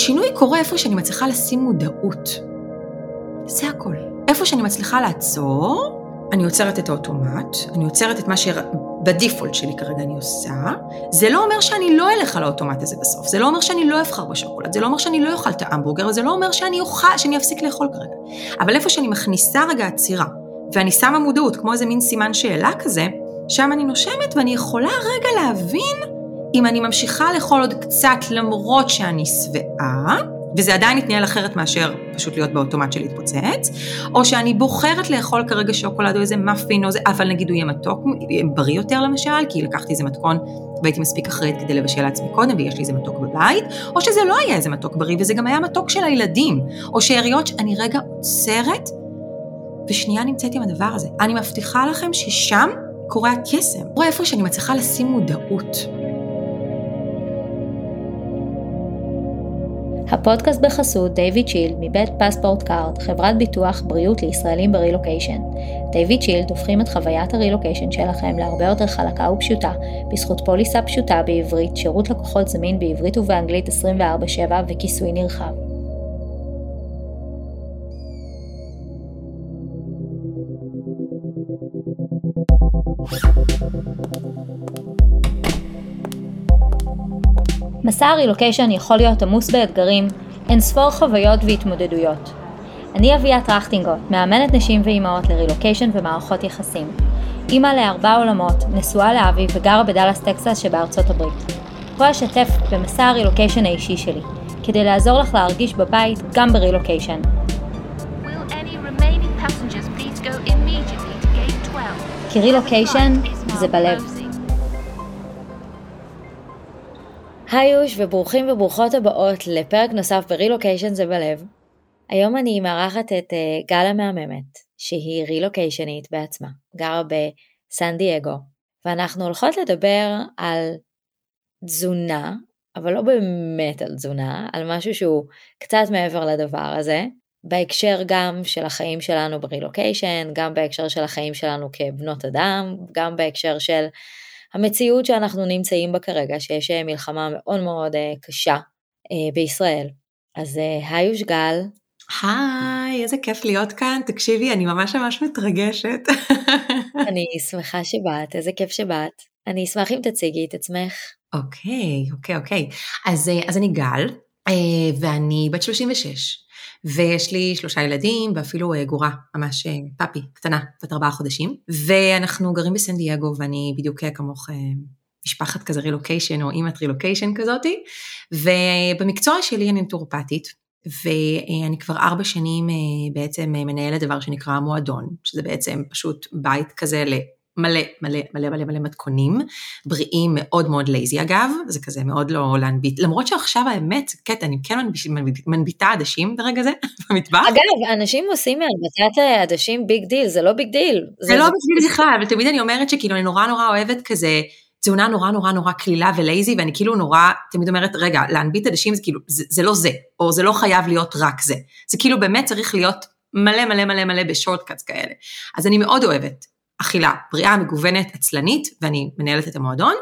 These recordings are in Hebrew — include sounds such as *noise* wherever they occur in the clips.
שינוי קורה איפה שאני מצליחה לשים מודעות. זה הכל. איפה שאני מצליחה לעצור, אני עוצרת את האוטומט, אני עוצרת את מה שבדיפולט שלי כרגע אני עושה, זה לא אומר שאני לא אלך על האוטומט הזה בסוף, זה לא אומר שאני לא אבחר בשוקולד, זה לא אומר שאני לא אוכל את ההמבורגר, זה לא אומר שאני אוכל, שאני אפסיק לאכול כרגע. אבל איפה שאני מכניסה רגע עצירה, ואני שמה מודעות, כמו איזה מין סימן שאלה כזה, שם אני נושמת ואני יכולה רגע להבין אם אני ממשיכה לאכול עוד קצת למרות שאני שבעה, וזה עדיין יתנהל אחרת מאשר פשוט להיות באוטומט של להתפוצץ, או שאני בוחרת לאכול כרגע שוקולד או איזה מאפין או זה, אבל נגיד הוא יהיה מתוק, בריא יותר למשל, כי לקחתי איזה מתכון והייתי מספיק אחראית כדי לבשל לעצמי קודם ויש לי איזה מתוק בבית, או שזה לא היה איזה מתוק בריא וזה גם היה מתוק של הילדים, או שאריות שאני רגע עוצרת ושנייה נמצאת עם הדבר הזה. אני מבטיחה לכם ששם קורה הקסם, קורה איפה שאני מצליחה לשים מודעות. הפודקאסט בחסות דיוויד שילד מבית פספורט קארד, חברת ביטוח בריאות לישראלים ברילוקיישן. דיוויד שילד הופכים את חוויית הרילוקיישן שלכם להרבה יותר חלקה ופשוטה, בזכות פוליסה פשוטה בעברית, שירות לקוחות זמין בעברית ובאנגלית 24/7 וכיסוי נרחב. מסע הרילוקיישן יכול להיות עמוס באתגרים, אין ספור חוויות והתמודדויות. אני אביה טרכטינגוט, מאמנת נשים ואימהות לרילוקיישן ומערכות יחסים. אימא לארבע עולמות, נשואה לאבי וגרה בדאלאס טקסס שבארצות הברית. פה אשתף במסע הרילוקיישן האישי שלי, כדי לעזור לך להרגיש בבית גם ברילוקיישן. כי רילוקיישן זה בלב. היי יוש וברוכים וברוכות הבאות לפרק נוסף ברילוקיישן זה בלב. היום אני מארחת את uh, גל המהממת, שהיא רילוקיישנית בעצמה, גרה בסן דייגו, ואנחנו הולכות לדבר על תזונה, אבל לא באמת על תזונה, על משהו שהוא קצת מעבר לדבר הזה, בהקשר גם של החיים שלנו ברילוקיישן, גם בהקשר של החיים שלנו כבנות אדם, גם בהקשר של המציאות שאנחנו נמצאים בה כרגע, שיש אה, מלחמה מאוד מאוד אה, קשה אה, בישראל. אז היי יושגל. היי, איזה כיף להיות כאן. תקשיבי, אני ממש ממש מתרגשת. *laughs* אני שמחה שבאת, איזה כיף שבאת. אני אשמח אם תציגי את עצמך. אוקיי, אוקיי, אוקיי. אז, אז אני גל, ואני בת 36. ויש לי שלושה ילדים ואפילו אה, גורה, ממש אה, פאפי, קטנה, בת ארבעה חודשים, ואנחנו גרים בסן דייגו ואני בדיוק אה, כמוך משפחת כזה רילוקיישן או אימא רילוקיישן כזאתי, ובמקצוע שלי אני נטורופטית, ואני כבר ארבע שנים בעצם מנהלת דבר שנקרא מועדון, שזה בעצם פשוט בית כזה מלא, מלא, מלא, מלא, מלא מתכונים, בריאים, מאוד מאוד לייזי אגב, זה כזה מאוד לא להנביט, למרות שעכשיו האמת, קטע, אני כן מנביטה עדשים ברגע זה, *laughs* במטבח. אגב, אנשים עושים מהנבטת עדשים big deal, זה לא big deal. זה, זה לא big deal בכלל, אבל תמיד אני אומרת שכאילו אני נורא נורא אוהבת כזה, תזונה נורא נורא נורא קלילה ו-lazy, ואני כאילו נורא, תמיד אומרת, רגע, להנביט עדשים זה כאילו, זה, זה לא זה, או זה לא חייב להיות רק זה. זה כאילו באמת צריך להיות מלא מלא מלא מלא ב-shortcuts כאלה. אז אני מאוד אוהבת אכילה בריאה, מגוונת, עצלנית, ואני מנהלת את המועדון,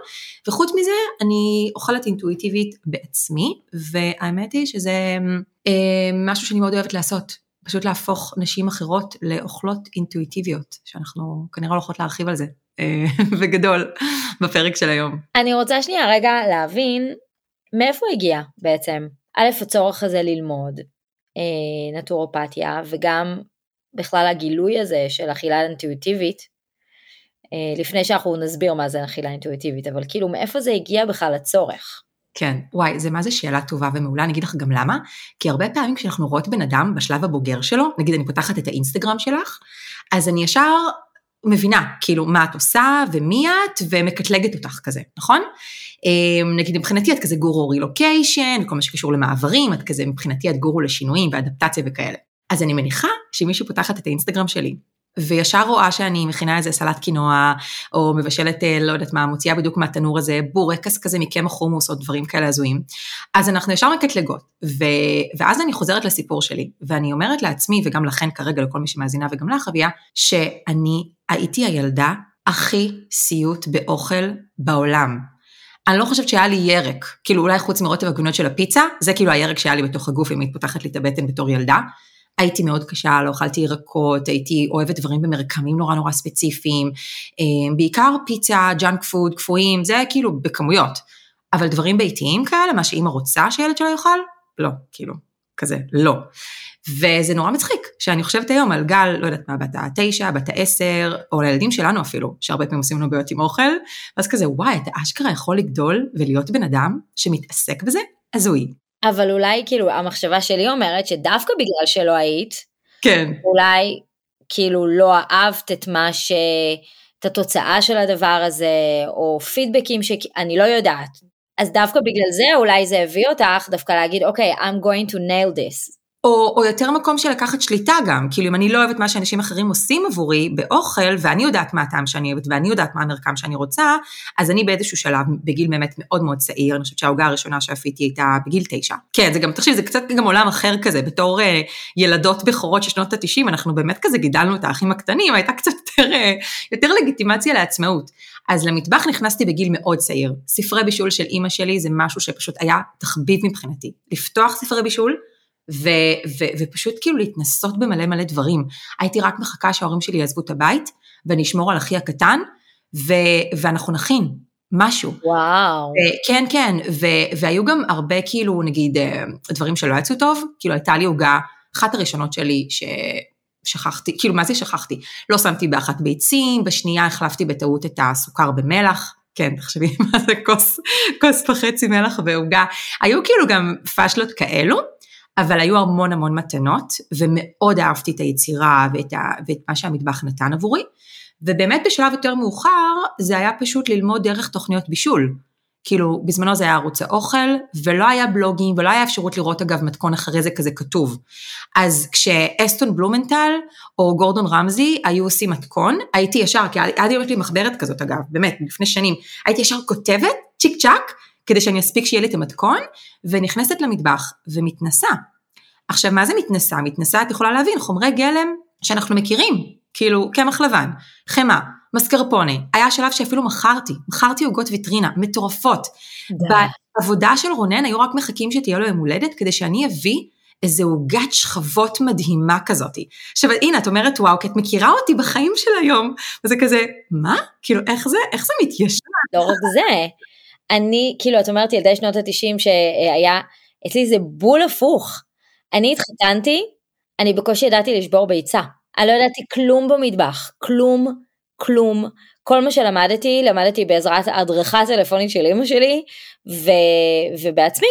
וחוץ מזה אני אוכלת אינטואיטיבית בעצמי, והאמת היא שזה אה, משהו שאני מאוד אוהבת לעשות, פשוט להפוך נשים אחרות לאוכלות אינטואיטיביות, שאנחנו כנראה הולכות להרחיב על זה אה, *laughs* בגדול בפרק של היום. אני רוצה שנייה רגע להבין מאיפה הגיע בעצם, א', הצורך הזה ללמוד אה, נטורופתיה, וגם בכלל הגילוי הזה של אכילה אינטואיטיבית, לפני שאנחנו נסביר מה זה אכילה אינטואיטיבית, אבל כאילו מאיפה זה הגיע בכלל הצורך? כן, וואי, זה מה זה שאלה טובה ומעולה, אני אגיד לך גם למה, כי הרבה פעמים כשאנחנו רואות בן אדם בשלב הבוגר שלו, נגיד אני פותחת את האינסטגרם שלך, אז אני ישר מבינה, כאילו, מה את עושה ומי את, ומקטלגת אותך כזה, נכון? אה, נגיד מבחינתי את כזה גורו רילוקיישן, וכל מה שקשור למעברים, את כזה מבחינתי את גורו לשינויים ואדפטציה וכאלה. אז אני מניחה שמישהו פותחת את האינסטגרם שלי, וישר רואה שאני מכינה איזה סלט קינוע, או מבשלת, אה, לא יודעת מה, מוציאה בדיוק מהתנור הזה בורקס כזה מקמח חומוס או דברים כאלה הזויים. אז אנחנו ישר מקטלגות, ו... ואז אני חוזרת לסיפור שלי, ואני אומרת לעצמי, וגם לכן כרגע, לכל מי שמאזינה וגם לך, אביה, שאני הייתי הילדה הכי סיוט באוכל בעולם. אני לא חושבת שהיה לי ירק, כאילו אולי חוץ מרוטב הגונות של הפיצה, זה כאילו הירק שהיה לי בתוך הגוף אם היית פותחת לי את הבטן בתור ילדה. הייתי מאוד קשה, לא אכלתי ירקות, הייתי אוהבת דברים במרקמים נורא נורא ספציפיים, אה, בעיקר פיצה, junk food, קפואים, זה כאילו בכמויות. אבל דברים ביתיים כאלה, מה שאימא רוצה שילד שלה יאכל, לא, כאילו, כזה, לא. וזה נורא מצחיק, שאני חושבת היום על גל, לא יודעת מה, בת התשע, בת העשר, או לילדים שלנו אפילו, שהרבה פעמים עושים לנו בעיות עם אוכל, ואז כזה, וואי, אתה אשכרה יכול לגדול ולהיות בן אדם שמתעסק בזה? הזוי. אבל אולי כאילו המחשבה שלי אומרת שדווקא בגלל שלא היית, כן. אולי כאילו לא אהבת את מה ש... את התוצאה של הדבר הזה, או פידבקים שאני לא יודעת. אז דווקא בגלל זה אולי זה הביא אותך דווקא להגיד, אוקיי, okay, I'm going to nail this. או, או יותר מקום של לקחת שליטה גם, כאילו אם אני לא אוהבת מה שאנשים אחרים עושים עבורי באוכל, ואני יודעת מה הטעם שאני אוהבת, ואני יודעת מה המרקם שאני רוצה, אז אני באיזשהו שלב, בגיל באמת מאוד מאוד צעיר, אני חושבת שהעוגה הראשונה שאפיתי הייתה בגיל תשע. כן, זה גם, תחשבי, זה קצת גם עולם אחר כזה, בתור uh, ילדות בכורות של שנות התשעים, אנחנו באמת כזה גידלנו את האחים הקטנים, הייתה קצת יותר, uh, יותר לגיטימציה לעצמאות. אז למטבח נכנסתי בגיל מאוד צעיר. ספרי בישול של אימא שלי זה משהו שפשוט היה תחביב מבחינתי. לפתוח ספרי בישול, ו, ו, ופשוט כאילו להתנסות במלא מלא דברים. הייתי רק מחכה שההורים שלי יעזבו את הבית, ואני אשמור על אחי הקטן, ו, ואנחנו נכין משהו. וואו. כן, כן, ו, והיו גם הרבה כאילו, נגיד, אה, דברים שלא יצאו טוב, כאילו הייתה לי עוגה, אחת הראשונות שלי, ש... שכחתי, כאילו מה זה שכחתי? לא שמתי באחת ביצים, בשנייה החלפתי בטעות את הסוכר במלח, כן, תחשבי *laughs* מה זה כוס, כוס וחצי מלח ועוגה. היו כאילו גם פאשלות כאלו, אבל היו המון המון מתנות, ומאוד אהבתי את היצירה ואת, ה, ואת מה שהמטבח נתן עבורי. ובאמת בשלב יותר מאוחר, זה היה פשוט ללמוד דרך תוכניות בישול. כאילו, בזמנו זה היה ערוץ האוכל, ולא היה בלוגים, ולא היה אפשרות לראות אגב מתכון אחרי זה כזה כתוב. אז כשאסטון בלומנטל, או גורדון רמזי, היו עושים מתכון, הייתי ישר, כי עד היום יש לי מחברת כזאת אגב, באמת, לפני שנים, הייתי ישר כותבת, צ'יק צ'אק, כדי שאני אספיק שיהיה לי את המתכון, ונכנסת למטבח ומתנסה. עכשיו, מה זה מתנסה? מתנסה, את יכולה להבין, חומרי גלם שאנחנו מכירים, כאילו קמח לבן, חמאה, מסקרפונה, היה שלב שאפילו מכרתי, מכרתי עוגות ויטרינה, מטורפות. בעבודה של רונן היו רק מחכים שתהיה לו יום הולדת, כדי שאני אביא איזה עוגת שכבות מדהימה כזאת. עכשיו הנה, את אומרת וואו, כי את מכירה אותי בחיים של היום, וזה כזה, מה? כאילו, איך זה, איך זה מתיישב? לא רק זה, אני, כאילו, את אומרת ילדי שנות התשעים שהיה, אצלי זה בול הפוך. אני התחתנתי, אני בקושי ידעתי לשבור ביצה. אני לא ידעתי כלום במטבח, כלום, כלום. כל מה שלמדתי, למדתי בעזרת הדרכה טלפונית של אמא שלי, ו... ובעצמי.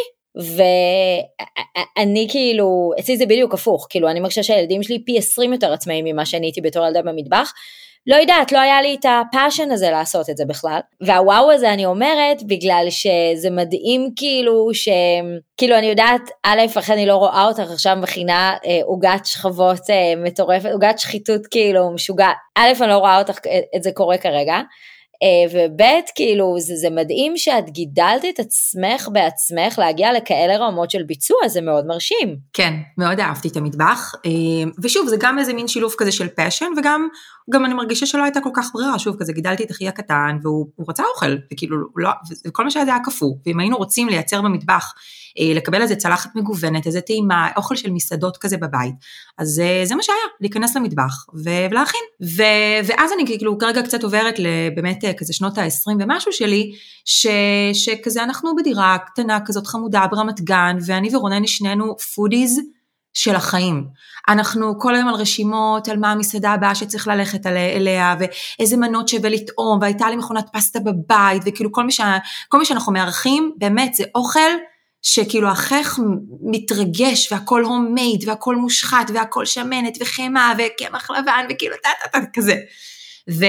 ואני כאילו, אצלי זה בדיוק הפוך, כאילו אני מרגישה שהילדים שלי פי 20 יותר עצמאים ממה שאני הייתי בתור ילדה במטבח, לא יודעת, לא היה לי את הפאשן הזה לעשות את זה בכלל. והוואו הזה אני אומרת, בגלל שזה מדהים כאילו, ש... כאילו אני יודעת, א', איך אני לא רואה אותך עכשיו מכינה אה, עוגת אה, שכבות אה, מטורפת, עוגת שחיתות כאילו משוגעת. א', אני לא רואה אותך אה, את זה קורה כרגע. אה, וב' כאילו זה, זה מדהים שאת גידלת את עצמך בעצמך להגיע לכאלה רמות של ביצוע, זה מאוד מרשים. כן, מאוד אהבתי את המטבח, אה, ושוב זה גם איזה מין שילוב כזה של passion וגם גם אני מרגישה שלא הייתה כל כך ברירה, שוב כזה גידלתי את אחי הקטן והוא רצה אוכל, וכאילו לא, וכל מה שהיה זה היה קפוא, ואם היינו רוצים לייצר במטבח לקבל איזה צלחת מגוונת, איזה טעימה, אוכל של מסעדות כזה בבית. אז אה, זה מה שהיה, להיכנס למטבח ולהכין. ו, ואז אני כאילו כרגע קצת עוברת לבאמת אה, כזה שנות ה-20 ומשהו שלי, ש, שכזה אנחנו בדירה קטנה כזאת חמודה ברמת גן, ואני ורונן שנינו foodies. של החיים. אנחנו כל היום על רשימות, על מה המסעדה הבאה שצריך ללכת אליה, ואיזה מנות שווה לטעום, והייתה לי מכונת פסטה בבית, וכאילו כל מה, ש... כל מה שאנחנו מארחים, באמת זה אוכל שכאילו החייך מתרגש והכל הומייד והכל מושחת והכל שמנת וחמאה וקמח לבן וכאילו טה טה טה כזה. ו,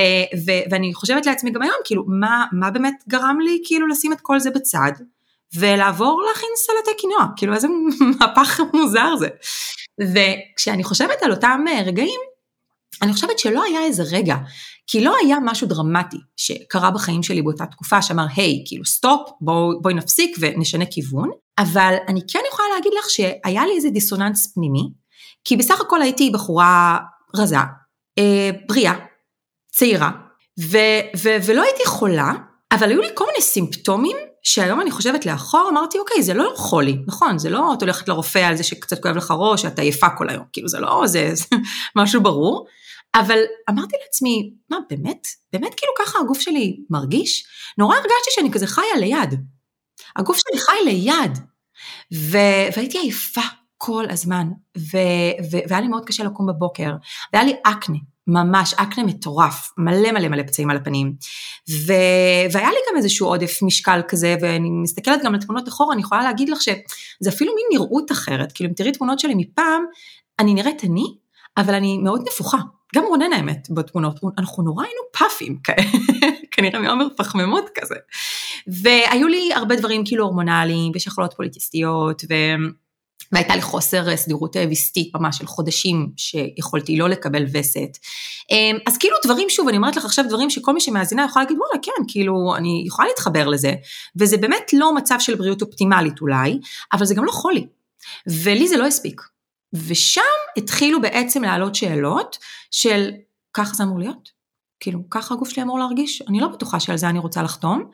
ו, ואני חושבת לעצמי גם היום, כאילו, מה, מה באמת גרם לי כאילו לשים את כל זה בצד ולעבור להכין סלטי קינואה, כאילו איזה *laughs* מהפך מוזר זה. וכשאני חושבת על אותם רגעים, אני חושבת שלא היה איזה רגע, כי לא היה משהו דרמטי שקרה בחיים שלי באותה תקופה שאמר, היי, כאילו stop, בוא, בואי נפסיק ונשנה כיוון, אבל אני כן יכולה להגיד לך שהיה לי איזה דיסוננס פנימי, כי בסך הכל הייתי בחורה רזה, אה, בריאה, צעירה, ו, ו, ולא הייתי חולה, אבל היו לי כל מיני סימפטומים שהיום אני חושבת לאחור, אמרתי, אוקיי, זה לא חולי, נכון, זה לא את הולכת לרופא על זה שקצת כואב לך ראש, שאת עייפה כל היום, כאילו זה לא, זה, זה *laughs* משהו ברור, אבל אמרתי לעצמי, מה, באמת? באמת כאילו ככה הגוף שלי מרגיש? נורא הרגשתי שאני כזה חיה ליד. הגוף שלי חי ליד. ו- והייתי עייפה כל הזמן, ו- ו- והיה לי מאוד קשה לקום בבוקר, והיה לי אקנה, ממש אקנה מטורף, מלא מלא מלא פצעים על הפנים. ו... והיה לי גם איזשהו עודף משקל כזה, ואני מסתכלת גם על תמונות אחורה, אני יכולה להגיד לך שזה אפילו מין נראות אחרת, כאילו אם תראי תמונות שלי מפעם, אני נראית אני, אבל אני מאוד נפוחה. גם רונן האמת בתמונות, אנחנו נורא היינו פאפים כאלה, *laughs* כנראה מעומר פחמימות כזה. והיו לי הרבה דברים כאילו הורמונליים ושחלות פוליטיסטיות, ו... והייתה לי חוסר סדירות ויסטית ממש של חודשים שיכולתי לא לקבל וסת. אמ, אז כאילו דברים, שוב, אני אומרת לך עכשיו דברים שכל מי שמאזינה יכול להגיד, וואלה, כן, כאילו, אני יכולה להתחבר לזה, וזה באמת לא מצב של בריאות אופטימלית אולי, אבל זה גם לא חולי. ולי זה לא הספיק. ושם התחילו בעצם לעלות שאלות של, ככה זה אמור להיות? כאילו, ככה הגוף שלי אמור להרגיש? אני לא בטוחה שעל זה אני רוצה לחתום.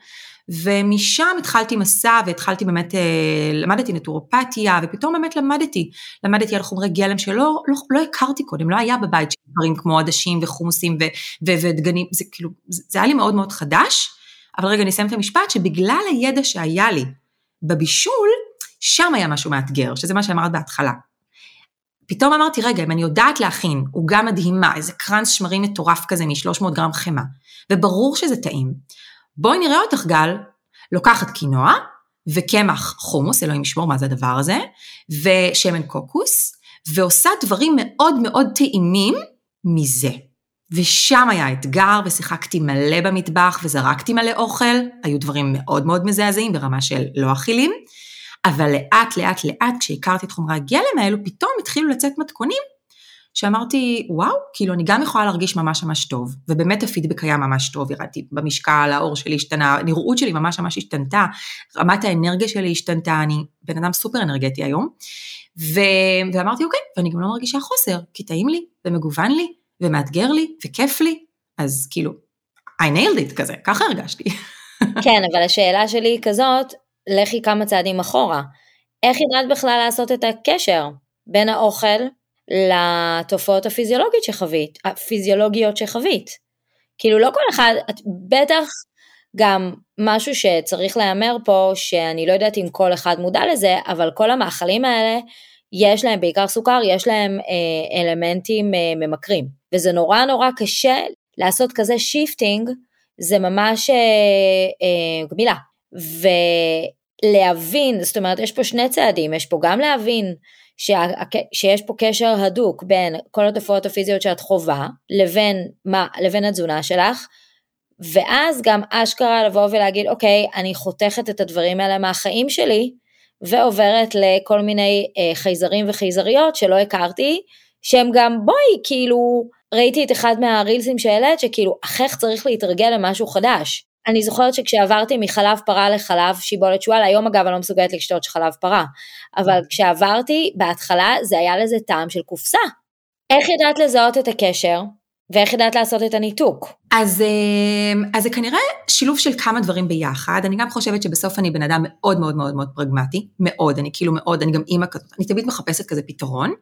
ומשם התחלתי מסע והתחלתי באמת, אה, למדתי נטורופתיה ופתאום באמת למדתי, למדתי על חומרי גלם שלא לא, לא הכרתי קודם, לא היה בבית של דברים כמו עדשים וחומוסים ודגנים, זה כאילו, זה היה לי מאוד מאוד חדש, אבל רגע אני אסיים את המשפט, שבגלל הידע שהיה לי בבישול, שם היה משהו מאתגר, שזה מה שאמרת בהתחלה. פתאום אמרתי, רגע, אם אני יודעת להכין עוגה מדהימה, איזה קרנס שמרים מטורף כזה מ-300 גרם חמאה, וברור שזה טעים, בואי נראה אותך גל, לוקחת קינוע וקמח חומוס, אלוהים ישמור מה זה הדבר הזה, ושמן קוקוס, ועושה דברים מאוד מאוד טעימים מזה. ושם היה אתגר, ושיחקתי מלא במטבח, וזרקתי מלא אוכל, היו דברים מאוד מאוד מזעזעים ברמה של לא אכילים, אבל לאט לאט לאט כשהכרתי את חומרי הגלם האלו, פתאום התחילו לצאת מתכונים שאמרתי, וואו, כאילו אני גם יכולה להרגיש ממש ממש טוב, ובאמת הפידבק היה ממש טוב, ירדתי במשקל, האור שלי השתנה, הנראות שלי ממש ממש השתנתה, רמת האנרגיה שלי השתנתה, אני בן אדם סופר אנרגטי היום, ו... ואמרתי, אוקיי, ואני גם לא מרגישה חוסר, כי טעים לי, ומגוון לי, ומאתגר לי, וכיף לי, אז כאילו, I nailed it כזה, ככה הרגשתי. *laughs* כן, אבל השאלה שלי היא כזאת, לכי כמה צעדים אחורה. איך ידעת בכלל לעשות את הקשר בין האוכל לתופעות הפיזיולוגיות שחווית, הפיזיולוגיות שחווית. כאילו לא כל אחד, את בטח גם משהו שצריך להיאמר פה, שאני לא יודעת אם כל אחד מודע לזה, אבל כל המאכלים האלה, יש להם בעיקר סוכר, יש להם אה, אלמנטים אה, ממכרים. וזה נורא נורא קשה לעשות כזה shifting, זה ממש אה, אה, גמילה. ולהבין, זאת אומרת, יש פה שני צעדים, יש פה גם להבין שה, שיש פה קשר הדוק בין כל התופעות הפיזיות שאת חווה לבין, מה, לבין התזונה שלך, ואז גם אשכרה לבוא ולהגיד, אוקיי, אני חותכת את הדברים האלה מהחיים שלי, ועוברת לכל מיני אה, חייזרים וחייזריות שלא הכרתי, שהם גם, בואי, כאילו, ראיתי את אחד מהרילסים שהעלית, שכאילו, אחיך צריך להתרגל למשהו חדש. אני זוכרת שכשעברתי מחלב פרה לחלב שיבולת שועל, היום אגב אני לא מסוגלת לשתות חלב פרה, אבל mm. כשעברתי, בהתחלה זה היה לזה טעם של קופסה. איך ידעת לזהות את הקשר? ואיך ידעת לעשות את הניתוק? אז, אה, אז זה כנראה שילוב של כמה דברים ביחד. אני גם חושבת שבסוף אני בן אדם מאוד מאוד מאוד מאוד פרגמטי, מאוד, אני כאילו מאוד, אני גם אימא כזאת, אני תמיד מחפשת כזה פתרון.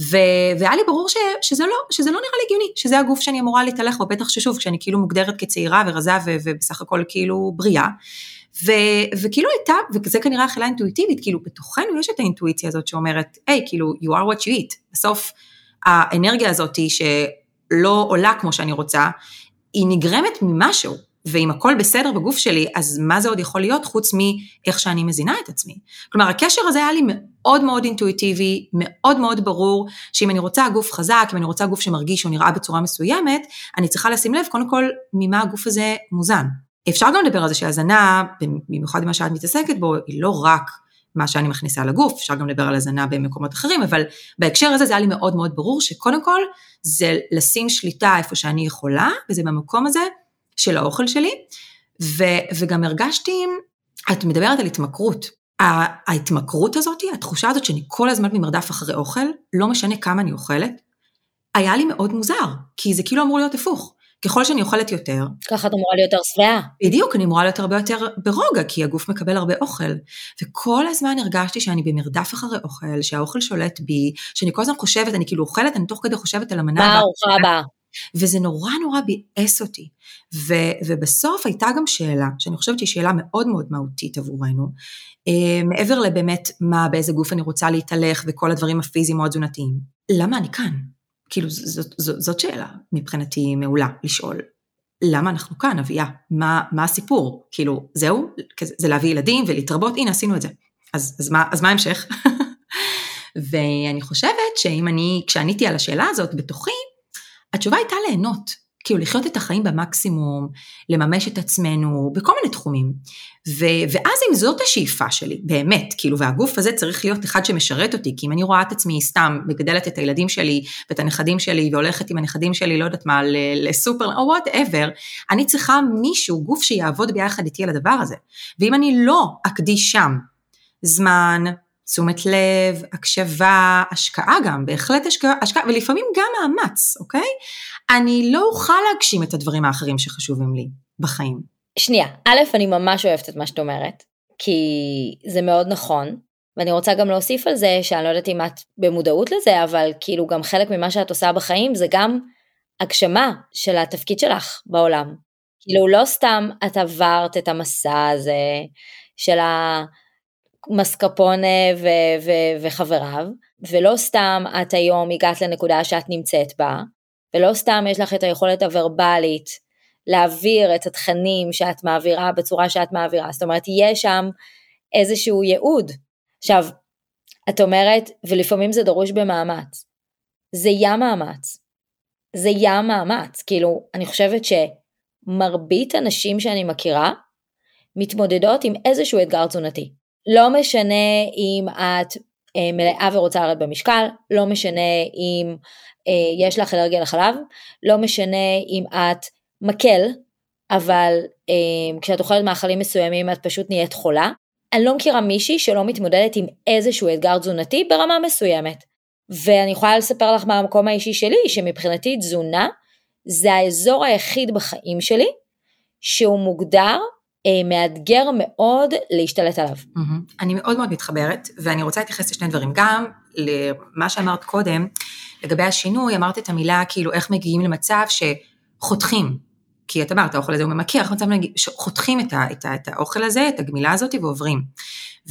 ו... והיה לי ברור ש... שזה, לא, שזה לא נראה לי הגיוני, שזה הגוף שאני אמורה להתהלך בו, בטח ששוב, כשאני כאילו מוגדרת כצעירה ורזה ו... ובסך הכל כאילו בריאה. ו... וכאילו הייתה, וזה כנראה אכילה אינטואיטיבית, כאילו בתוכנו יש את האינטואיציה הזאת שאומרת, היי, hey, כאילו, you are what you eat. בסוף האנרגיה הזאת שלא עולה כמו שאני רוצה, היא נגרמת ממשהו. ואם הכל בסדר בגוף שלי, אז מה זה עוד יכול להיות חוץ מאיך שאני מזינה את עצמי? כלומר, הקשר הזה היה לי מאוד מאוד אינטואיטיבי, מאוד מאוד ברור, שאם אני רוצה גוף חזק, אם אני רוצה גוף שמרגיש או נראה בצורה מסוימת, אני צריכה לשים לב קודם כל ממה הגוף הזה מוזן. אפשר גם לדבר על זה שהזנה, במיוחד במה שאת מתעסקת בו, היא לא רק מה שאני מכניסה לגוף, אפשר גם לדבר על הזנה במקומות אחרים, אבל בהקשר הזה זה היה לי מאוד מאוד ברור שקודם כל זה לשים שליטה איפה שאני יכולה, וזה במקום הזה של האוכל שלי, ו, וגם הרגשתי, את מדברת על התמכרות. ההתמכרות הזאת, התחושה הזאת שאני כל הזמן במרדף אחרי אוכל, לא משנה כמה אני אוכלת, היה לי מאוד מוזר, כי זה כאילו אמור להיות הפוך. ככל שאני אוכלת יותר... ככה את אמורה להיות יותר שבעה. בדיוק, אני אמורה להיות הרבה יותר ברוגע, כי הגוף מקבל הרבה אוכל. וכל הזמן הרגשתי שאני במרדף אחרי אוכל, שהאוכל שולט בי, שאני כל הזמן חושבת, אני כאילו אוכלת, אני תוך כדי חושבת על המנה. מה הארוחה הבאה? וזה נורא נורא ביאס אותי. ו, ובסוף הייתה גם שאלה, שאני חושבת שהיא שאלה מאוד מאוד מהותית עבורנו, אה, מעבר לבאמת מה, באיזה גוף אני רוצה להתהלך וכל הדברים הפיזיים או התזונתיים. למה אני כאן? כאילו, זאת, זאת, זאת שאלה מבחינתי מעולה לשאול. למה אנחנו כאן, אביה? מה, מה הסיפור? כאילו, זהו? זה להביא ילדים ולהתרבות? הנה, עשינו את זה. אז, אז, מה, אז מה ההמשך? *laughs* ואני חושבת שאם אני, כשעניתי על השאלה הזאת בתוכי, התשובה הייתה ליהנות. כאילו לחיות את החיים במקסימום, לממש את עצמנו, בכל מיני תחומים. ו, ואז אם זאת השאיפה שלי, באמת, כאילו, והגוף הזה צריך להיות אחד שמשרת אותי, כי אם אני רואה את עצמי סתם מגדלת את הילדים שלי ואת הנכדים שלי והולכת עם הנכדים שלי, לא יודעת מה, לסופר, או whatever, אני צריכה מישהו, גוף שיעבוד ביחד איתי על הדבר הזה. ואם אני לא אקדיש שם זמן, תשומת לב, הקשבה, השקעה גם, בהחלט השקעה, השקעה, ולפעמים גם מאמץ, אוקיי? אני לא אוכל להגשים את הדברים האחרים שחשובים לי בחיים. שנייה, א', אני ממש אוהבת את מה שאת אומרת, כי זה מאוד נכון, ואני רוצה גם להוסיף על זה, שאני לא יודעת אם את במודעות לזה, אבל כאילו גם חלק ממה שאת עושה בחיים זה גם הגשמה של התפקיד שלך בעולם. כאילו לא סתם את עברת את המסע הזה של המסקפונה ו- ו- וחבריו, ולא סתם את היום הגעת לנקודה שאת נמצאת בה, ולא סתם יש לך את היכולת הוורבלית להעביר את התכנים שאת מעבירה בצורה שאת מעבירה, זאת אומרת יש שם איזשהו ייעוד. עכשיו, את אומרת, ולפעמים זה דרוש במאמץ, זה ים מאמץ, זה ים מאמץ, כאילו, אני חושבת שמרבית הנשים שאני מכירה מתמודדות עם איזשהו אתגר תזונתי. לא משנה אם את אה, מלאה ורוצה לרדת במשקל, לא משנה אם אה, יש לך אלרגיה לחלב, לא משנה אם את מקל, אבל אה, כשאת אוכלת מאכלים מסוימים את פשוט נהיית חולה. אני לא מכירה מישהי שלא מתמודדת עם איזשהו אתגר תזונתי ברמה מסוימת. ואני יכולה לספר לך מהמקום האישי שלי, שמבחינתי תזונה זה האזור היחיד בחיים שלי שהוא מוגדר מאתגר מאוד להשתלט עליו. Mm-hmm. אני מאוד מאוד מתחברת, ואני רוצה להתייחס לשני דברים. גם למה שאמרת קודם, לגבי השינוי, אמרת את המילה כאילו איך מגיעים למצב שחותכים. כי את אמרת, האוכל הזה הוא ממכר, איך מצב שחותכים את, ה, את, ה, את האוכל הזה, את הגמילה הזאת ועוברים.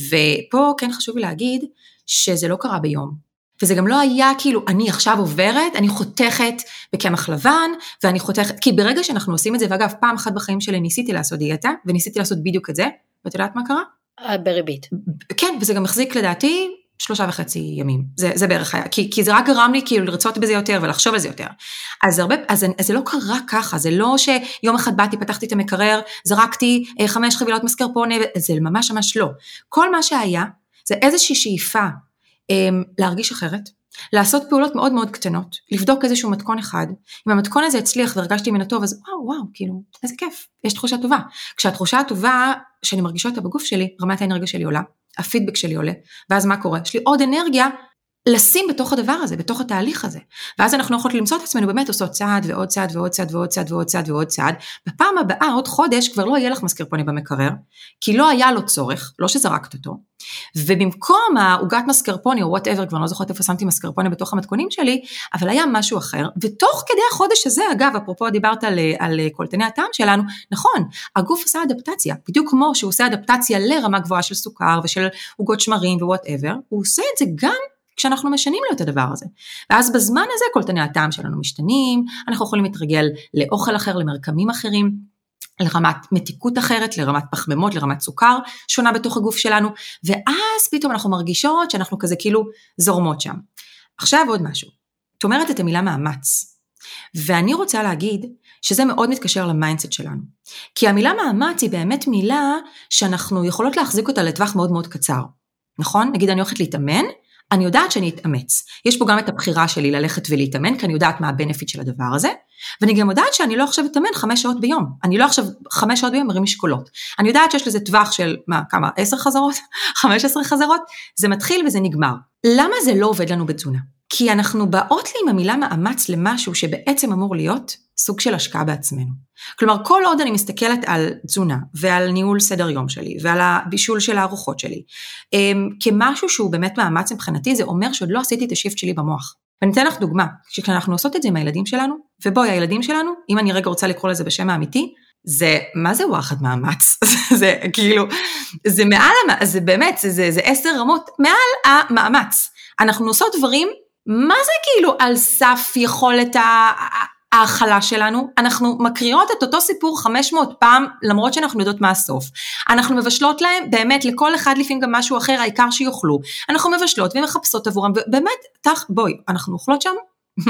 ופה כן חשוב לי להגיד שזה לא קרה ביום. וזה גם לא היה כאילו, אני עכשיו עוברת, אני חותכת בקמח לבן, ואני חותכת, כי ברגע שאנחנו עושים את זה, ואגב, פעם אחת בחיים שלי ניסיתי לעשות דיאטה, וניסיתי לעשות בדיוק את זה, ואת יודעת מה קרה? אה, בריבית. כן, וזה גם מחזיק לדעתי שלושה וחצי ימים, זה, זה בערך היה, כי, כי זה רק גרם לי כאילו לרצות בזה יותר ולחשוב על זה יותר. אז, הרבה, אז, אז זה לא קרה ככה, זה לא שיום אחד באתי, פתחתי את המקרר, זרקתי אה, חמש חבילות מסקרפונה, זה ממש ממש לא. כל מה שהיה, זה איזושהי שאיפה להרגיש אחרת, לעשות פעולות מאוד מאוד קטנות, לבדוק איזשהו מתכון אחד, אם המתכון הזה הצליח והרגשתי ממנו טוב, אז וואו וואו, כאילו, איזה כיף, יש תחושה טובה. כשהתחושה הטובה שאני מרגישה אותה בגוף שלי, רמת האנרגיה שלי עולה, הפידבק שלי עולה, ואז מה קורה? יש לי עוד אנרגיה לשים בתוך הדבר הזה, בתוך התהליך הזה. ואז אנחנו יכולות למצוא את עצמנו באמת עושות צעד ועוד צעד ועוד צעד ועוד צעד ועוד צעד ועוד צעד. בפעם הבאה, עוד חודש, כבר לא יהיה לך מסקרפוני במקרר, כי לא היה לו צורך, לא שזרקת אותו. ובמקום העוגת מסקרפוני או whatever, כבר לא זוכרת איפה שמתי מסקרפוני בתוך המתכונים שלי, אבל היה משהו אחר. ותוך כדי החודש הזה, אגב, אפרופו דיברת על, על קולטני הטעם שלנו, נכון, הגוף עושה אדפטציה, בדיוק כמו שהוא עושה אדפטציה לרמה גבוהה של סוכר ושל עוגות שמרים ו whatever, הוא עושה את זה גם כשאנחנו משנים לו את הדבר הזה. ואז בזמן הזה קולטני הטעם שלנו משתנים, אנחנו יכולים להתרגל לאוכל אחר, למרקמים אחרים. לרמת מתיקות אחרת, לרמת פחמימות, לרמת סוכר שונה בתוך הגוף שלנו, ואז פתאום אנחנו מרגישות שאנחנו כזה כאילו זורמות שם. עכשיו עוד משהו, את אומרת את המילה מאמץ, ואני רוצה להגיד שזה מאוד מתקשר ל mindset שלנו. כי המילה מאמץ היא באמת מילה שאנחנו יכולות להחזיק אותה לטווח מאוד מאוד קצר, נכון? נגיד אני הולכת להתאמן, אני יודעת שאני אתאמץ. יש פה גם את הבחירה שלי ללכת ולהתאמן, כי אני יודעת מה ה benefit של הדבר הזה, ואני גם יודעת שאני לא עכשיו אתאמן חמש שעות ביום. אני לא עכשיו חמש שעות ביום מרים משקולות. אני יודעת שיש לזה טווח של, מה, כמה, עשר חזרות? *laughs* חמש עשרה חזרות? זה מתחיל וזה נגמר. למה זה לא עובד לנו בתזונה? כי אנחנו באות לי עם המילה מאמץ למשהו שבעצם אמור להיות סוג של השקעה בעצמנו. כלומר, כל עוד אני מסתכלת על תזונה ועל ניהול סדר יום שלי ועל הבישול של הארוחות שלי, אמ, כמשהו שהוא באמת מאמץ מבחינתי, זה אומר שעוד לא עשיתי את השיפט שלי במוח. ואני אתן לך דוגמה, כשאנחנו עושות את זה עם הילדים שלנו, ובואי, הילדים שלנו, אם אני רגע רוצה לקרוא לזה בשם האמיתי, זה, מה זה וואחד מאמץ? *laughs* זה כאילו, זה מעל, זה באמת, זה, זה, זה עשר רמות מעל המאמץ. אנחנו עושות דברים, מה זה כאילו על סף יכולת ההכלה שלנו, אנחנו מקריאות את אותו סיפור 500 פעם, למרות שאנחנו יודעות מה הסוף. אנחנו מבשלות להם, באמת, לכל אחד לפעמים גם משהו אחר, העיקר שיאכלו. אנחנו מבשלות ומחפשות עבורם, ובאמת, תח, בואי, אנחנו אוכלות שם? *laughs*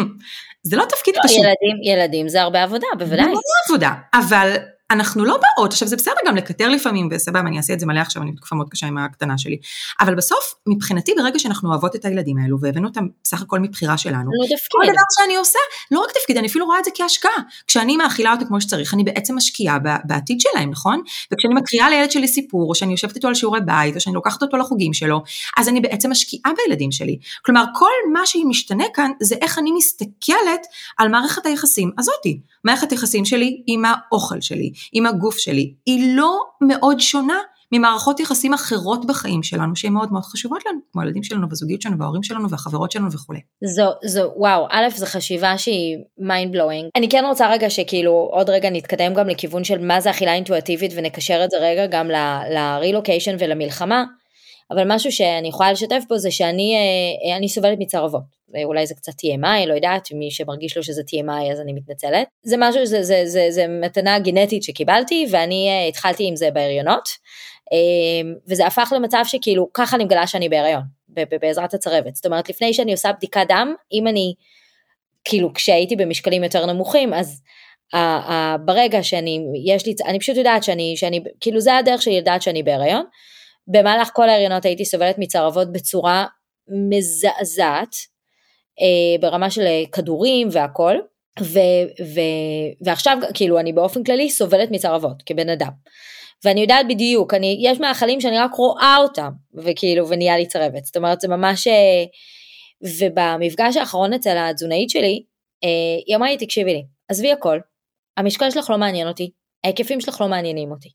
זה לא תפקיד לא, פשוט. ילדים, ילדים זה הרבה עבודה, בוודאי. זה הרבה עבודה, אבל אנחנו לא באות, עכשיו זה בסדר גם לקטר לפעמים, וסבבה, אני אעשה את זה מלא עכשיו, אני בתקופה מאוד קשה עם הקטנה שלי, אבל בסוף, מבחינתי, ברגע שאנחנו אוהבות את הילדים האלו, והבאנו אותם בסך הכל מבחירה שלנו, לא כל דבר שאני עושה, לא רק תפקיד, אני אפילו רואה את זה כהשקעה. כשאני מאכילה אותו כמו שצריך, אני בעצם משקיעה בעתיד שלהם, נכון? וכשאני מקריאה לילד שלי סיפור, או שאני יושבת איתו על שיעורי בית, או שאני לוקחת אותו לחוגים שלו, אז אני בעצם משקיעה בילדים שלי. כלומר, כל מה שמשתנה כאן, זה איך אני מסתכלת על מערכת היחסים הזאתי. מערכת היחסים שלי עם האוכל שלי, עם הגוף שלי, היא לא מאוד שונה ממערכות יחסים אחרות בחיים שלנו שהן מאוד מאוד חשובות לנו, כמו הילדים שלנו והזוגיות שלנו וההורים שלנו והחברות שלנו וכולי. זו, זו, וואו, א', זו חשיבה שהיא mind blowing. אני כן רוצה רגע שכאילו עוד רגע נתקדם גם לכיוון של מה זה אכילה אינטואטיבית ונקשר את זה רגע גם ל-relocation ולמלחמה. אבל משהו שאני יכולה לשתף פה זה שאני אה, סובלת מצרבות. אולי זה קצת TMI, לא יודעת, מי שמרגיש לו שזה TMI אז אני מתנצלת. זה משהו, זה, זה, זה, זה מתנה גנטית שקיבלתי ואני אה, התחלתי עם זה בהריונות. אה, וזה הפך למצב שכאילו ככה אני מגלה שאני בהריון, בעזרת הצרבת. זאת אומרת לפני שאני עושה בדיקת דם, אם אני, כאילו כשהייתי במשקלים יותר נמוכים אז ה, ה, ברגע שאני, יש לי, אני פשוט יודעת שאני, שאני, כאילו זה הדרך שלי לדעת שאני בהריון. במהלך כל ההריונות הייתי סובלת מצרבות בצורה מזעזעת, אה, ברמה של אה, כדורים והכל, ו, ו, ועכשיו כאילו אני באופן כללי סובלת מצרבות כבן אדם. ואני יודעת בדיוק, אני, יש מאכלים שאני רק רואה אותם, וכאילו, ונהיה לי צרבת. זאת אומרת, זה ממש... אה, ובמפגש האחרון אצל התזונאית שלי, היא אמרה לי, תקשיבי לי, עזבי הכל, המשקל שלך לא מעניין אותי, ההיקפים שלך לא מעניינים אותי.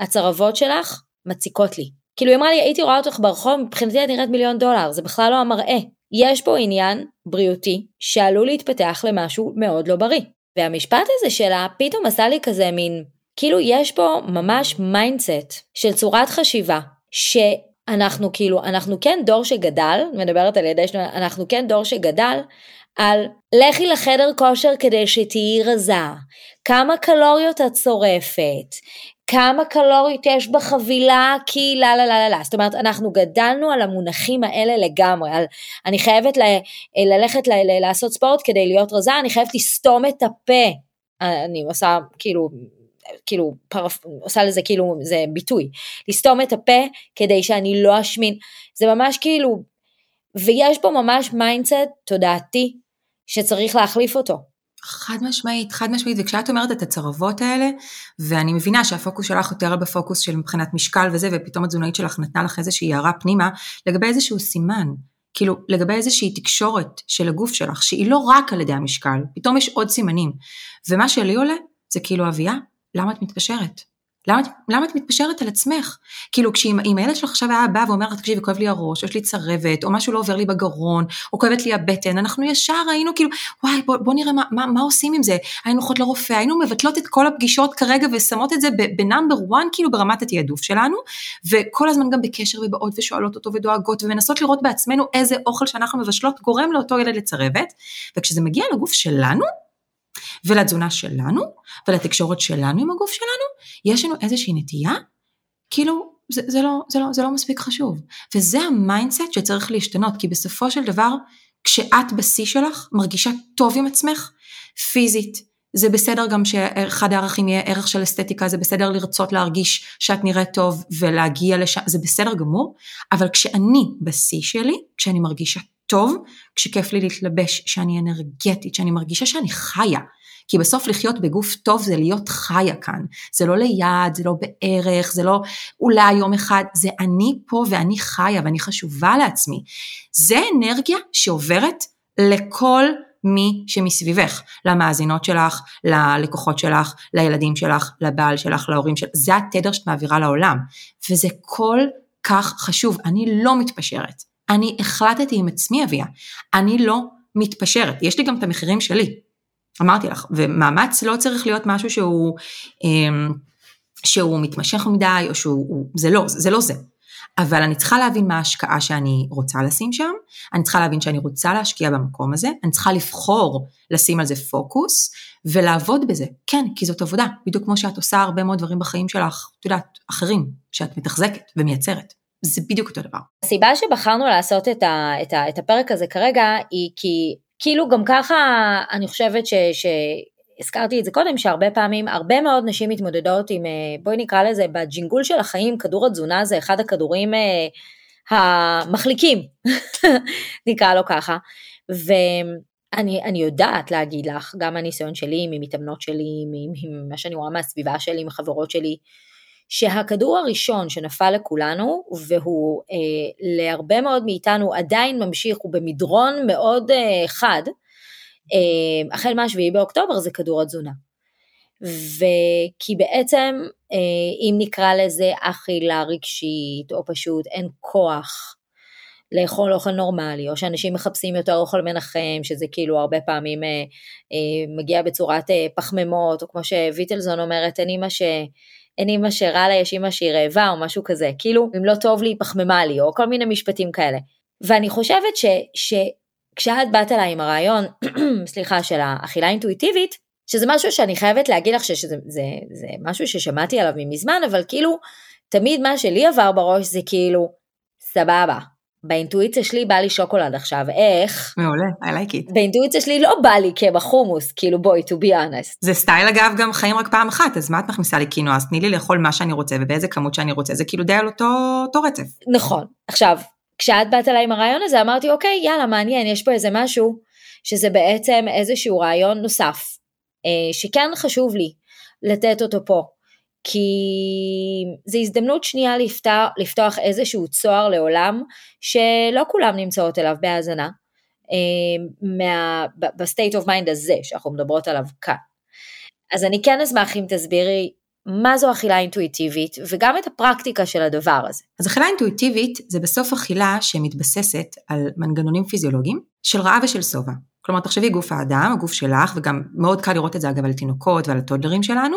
הצרבות שלך מציקות לי. כאילו היא אמרה לי, הייתי רואה אותך ברחוב, מבחינתי את נראית מיליון דולר, זה בכלל לא המראה. יש פה עניין בריאותי שעלול להתפתח למשהו מאוד לא בריא. והמשפט הזה שלה פתאום עשה לי כזה מין, כאילו יש פה ממש mindset של צורת חשיבה, שאנחנו כאילו, אנחנו כן דור שגדל, מדברת על ידי שנו, אנחנו כן דור שגדל על לכי לחדר כושר כדי שתהיי רזה, כמה קלוריות את שורפת, כמה קלוריות יש בחבילה, כי לה לה לה לה לה. זאת אומרת, אנחנו גדלנו על המונחים האלה לגמרי, על אני חייבת ל, ללכת ל, ל, לעשות ספורט כדי להיות רזה, אני חייבת לסתום את הפה. אני עושה כאילו, כאילו, פרפ... עושה לזה כאילו, זה ביטוי. לסתום את הפה כדי שאני לא אשמין. זה ממש כאילו, ויש פה ממש mindset תודעתי שצריך להחליף אותו. חד משמעית, חד משמעית, וכשאת אומרת את הצרבות האלה, ואני מבינה שהפוקוס שלך יותר בפוקוס של מבחינת משקל וזה, ופתאום התזונאית שלך נתנה לך איזושהי הערה פנימה, לגבי איזשהו סימן, כאילו לגבי איזושהי תקשורת של הגוף שלך, שהיא לא רק על ידי המשקל, פתאום יש עוד סימנים. ומה שלי עולה, זה כאילו, אביה, למה את מתקשרת? למה, למה את מתפשרת על עצמך? כאילו, כשאם הילד שלך עכשיו היה בא ואומר, תקשיבי, כואב לי הראש, יש לי צרבת, או משהו לא עובר לי בגרון, או כואבת לי הבטן, אנחנו ישר היינו כאילו, וואי, בוא, בוא נראה מה, מה, מה עושים עם זה. היינו הולכות לרופא, היינו מבטלות את כל הפגישות כרגע ושמות את זה בנאמבר 1, כאילו ברמת התעדוף שלנו, וכל הזמן גם בקשר ובאות ושואלות אותו ודואגות, ומנסות לראות בעצמנו איזה אוכל שאנחנו מבשלות גורם לאותו ילד לצרבת, וכשזה מגיע לגוף שלנו, ולתזונה שלנו, ולתקשורת שלנו עם הגוף שלנו, יש לנו איזושהי נטייה, כאילו זה, זה, לא, זה, לא, זה לא מספיק חשוב. וזה ה mindset שצריך להשתנות, כי בסופו של דבר, כשאת בשיא שלך, מרגישה טוב עם עצמך, פיזית, זה בסדר גם שאחד הערכים יהיה ערך של אסתטיקה, זה בסדר לרצות להרגיש שאת נראית טוב ולהגיע לשם, זה בסדר גמור, אבל כשאני בשיא שלי, כשאני מרגישה טוב, כשכיף לי להתלבש, שאני אנרגטית, שאני מרגישה שאני חיה. כי בסוף לחיות בגוף טוב זה להיות חיה כאן. זה לא ליד, זה לא בערך, זה לא אולי יום אחד, זה אני פה ואני חיה ואני חשובה לעצמי. זה אנרגיה שעוברת לכל מי שמסביבך, למאזינות שלך, ללקוחות שלך, לילדים שלך, לבעל שלך, להורים שלך, זה התדר שאת מעבירה לעולם, וזה כל כך חשוב, אני לא מתפשרת. אני החלטתי עם עצמי אביה, אני לא מתפשרת, יש לי גם את המחירים שלי, אמרתי לך, ומאמץ לא צריך להיות משהו שהוא, אמ, שהוא מתמשך מדי, או שהוא, זה לא, זה לא זה. אבל אני צריכה להבין מה ההשקעה שאני רוצה לשים שם, אני צריכה להבין שאני רוצה להשקיע במקום הזה, אני צריכה לבחור לשים על זה פוקוס ולעבוד בזה. כן, כי זאת עבודה, בדיוק כמו שאת עושה הרבה מאוד דברים בחיים שלך, את יודעת, אחרים, שאת מתחזקת ומייצרת. זה בדיוק אותו דבר. הסיבה שבחרנו לעשות את, ה, את, ה, את הפרק הזה כרגע היא כי כאילו גם ככה אני חושבת ש, הזכרתי את זה קודם, שהרבה פעמים, הרבה מאוד נשים מתמודדות עם, אה, בואי נקרא לזה, בג'ינגול של החיים, כדור התזונה זה אחד הכדורים אה, המחליקים, *laughs* נקרא לו ככה. ואני יודעת להגיד לך, גם מהניסיון שלי, ממתאמנות שלי, ממה שאני רואה מהסביבה שלי, מחברות שלי, שהכדור הראשון שנפל לכולנו, והוא אה, להרבה מאוד מאיתנו עדיין ממשיך, הוא במדרון מאוד אה, חד, אה, החל מה-7 באוקטובר זה כדור התזונה. וכי בעצם, אה, אם נקרא לזה אכילה רגשית, או פשוט אין כוח לאכול אוכל נורמלי, או שאנשים מחפשים יותר אוכל מנחם, שזה כאילו הרבה פעמים אה, מגיע בצורת פחמימות, או כמו שוויטלזון אומרת, אין אימא ש... אין אימא שרע לה, יש אימא שהיא רעבה, או משהו כזה, כאילו, אם לא טוב לי, פחמימה לי, או כל מיני משפטים כאלה. ואני חושבת ש, ש, כשאת באת אליי עם הרעיון, *clears throat* סליחה, של האכילה אינטואיטיבית, שזה משהו שאני חייבת להגיד לך שזה זה, זה משהו ששמעתי עליו מזמן, אבל כאילו, תמיד מה שלי עבר בראש זה כאילו, סבבה, באינטואיציה שלי בא לי שוקולד עכשיו, איך? מעולה, I like it. באינטואיציה שלי לא בא לי קמח חומוס, כאילו בואי, to be honest. זה סטייל אגב גם חיים רק פעם אחת, אז מה את מכניסה לי קינו, אז תני לי לאכול מה שאני רוצה ובאיזה כמות שאני רוצה, זה כאילו די על אותו, אותו רצף. נכון. עכשיו, כשאת באת אליי עם הרעיון הזה, אמרתי, אוקיי, יאללה, מעניין, יש פה איזה משהו, שזה בעצם איזשהו רעיון נוסף, אה, שכן חשוב לי לתת אותו פה, כי זו הזדמנות שנייה לפתוח, לפתוח איזשהו צוהר לעולם, שלא כולם נמצאות אליו בהאזנה, ב state of mind הזה שאנחנו מדברות עליו כאן. אז אני כן אשמח אם תסבירי מה זו אכילה אינטואיטיבית, וגם את הפרקטיקה של הדבר הזה. אז אכילה אינטואיטיבית זה בסוף אכילה שמתבססת על מנגנונים פיזיולוגיים של רעב ושל שובע. כלומר, תחשבי גוף האדם, הגוף שלך, וגם מאוד קל לראות את זה אגב על תינוקות ועל הטודלרים שלנו,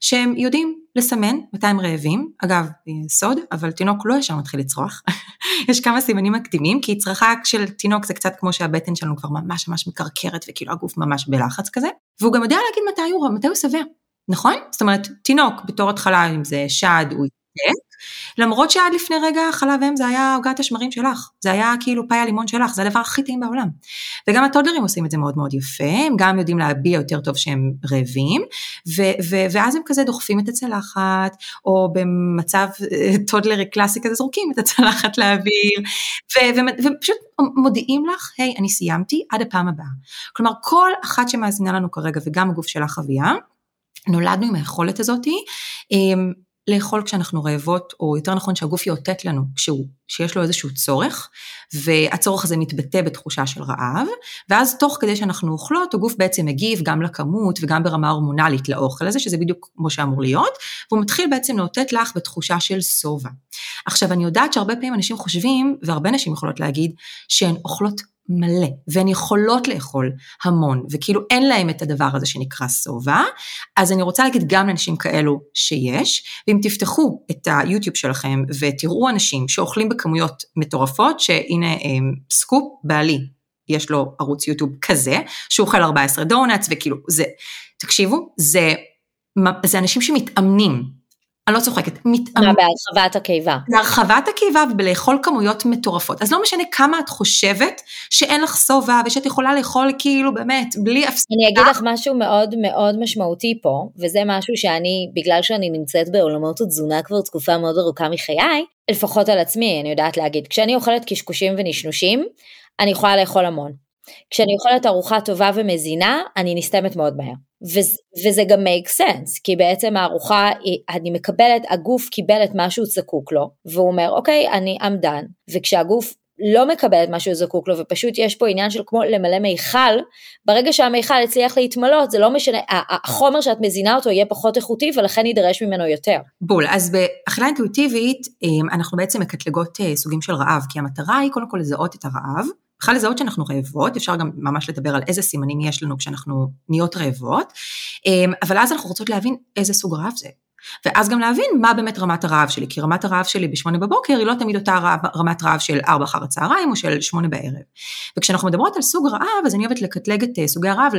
שהם יודעים לסמן מתי הם רעבים, אגב, סוד, אבל תינוק לא ישר מתחיל לצרוח, *laughs* יש כמה סימנים מקדימים, כי צרחה של תינוק זה קצת כמו שהבטן שלנו כבר ממש ממש מקרקרת, וכאילו הגוף ממש בלחץ כזה, והוא גם יודע להגיד מתי הוא, מתי הוא שבע. נכון? זאת אומרת, תינוק בתור התחלה, אם זה שד, הוא יתק, למרות שעד לפני רגע חלב אם זה היה עוגת השמרים שלך, זה היה כאילו פאי הלימון שלך, זה הדבר הכי טעים בעולם. וגם הטודלרים עושים את זה מאוד מאוד יפה, הם גם יודעים להביע יותר טוב שהם רעבים, ו- ו- ואז הם כזה דוחפים את הצלחת, או במצב אה, טודלרי קלאסי כזה זורקים את הצלחת לאוויר, ו- ו- ופשוט מודיעים לך, היי, hey, אני סיימתי, עד הפעם הבאה. כלומר, כל אחת שמאזינה לנו כרגע, וגם הגוף שלך אביה, נולדנו עם היכולת הזאתי אמ, לאכול כשאנחנו רעבות, או יותר נכון שהגוף יאותת לנו כשהוא, שיש לו איזשהו צורך, והצורך הזה מתבטא בתחושה של רעב, ואז תוך כדי שאנחנו אוכלות, הגוף בעצם מגיב גם לכמות וגם ברמה הורמונלית לאוכל הזה, שזה בדיוק כמו שאמור להיות, והוא מתחיל בעצם לאותת לך בתחושה של שובע. עכשיו, אני יודעת שהרבה פעמים אנשים חושבים, והרבה נשים יכולות להגיד, שהן אוכלות מלא, והן יכולות לאכול המון, וכאילו אין להם את הדבר הזה שנקרא שובע, אז אני רוצה להגיד גם לאנשים כאלו שיש, ואם תפתחו את היוטיוב שלכם ותראו אנשים שאוכלים בכמויות מטורפות, שהנה אמ, סקופ, בעלי, יש לו ערוץ יוטיוב כזה, שהוא אוכל 14 donuts, וכאילו זה, תקשיבו, זה, זה אנשים שמתאמנים אני לא צוחקת, מתאמן. מה, בהרחבת הקיבה? בהרחבת הקיבה ובלאכול כמויות מטורפות. אז לא משנה כמה את חושבת שאין לך שובע ושאת יכולה לאכול כאילו באמת בלי הפסקה. אני אגיד לך משהו מאוד מאוד משמעותי פה, וזה משהו שאני, בגלל שאני נמצאת בעולמות התזונה כבר תקופה מאוד ארוכה מחיי, לפחות על עצמי אני יודעת להגיד, כשאני אוכלת קשקושים ונשנושים, אני יכולה לאכול המון. כשאני אוכלת ארוחה טובה ומזינה, אני נסתמת מאוד מהר. וזה, גם make sense, כי בעצם הארוחה, אני מקבלת, הגוף קיבל את מה שהוא זקוק לו, והוא אומר, אוקיי, אני done. וכשהגוף לא מקבל את מה שהוא זקוק לו, ופשוט יש פה עניין של כמו למלא מיכל, ברגע שהמיכל הצליח להתמלות, זה לא משנה, החומר שאת מזינה אותו יהיה פחות איכותי, ולכן יידרש ממנו יותר. בול, אז באכילה אינטואיטיבית, אמ, אנחנו בעצם מקטלגות אה, סוגים של רעב, כי המטרה היא קודם כל לזהות את הרעב, בכלל לזהות שאנחנו רעבות, אפשר גם ממש לדבר על איזה סימנים יש לנו כשאנחנו נהיות רעבות, אמ, אבל אז אנחנו רוצות להבין איזה סוג רעב זה. ואז גם להבין מה באמת רמת הרעב שלי, כי רמת הרעב שלי בשמונה בבוקר היא לא תמיד אותה רעב, רמת רעב של ארבע אחר הצהריים או של שמונה בערב. וכשאנחנו מדברות על סוג רעב, אז אני אוהבת לקטלג את אה, סוגי הרעב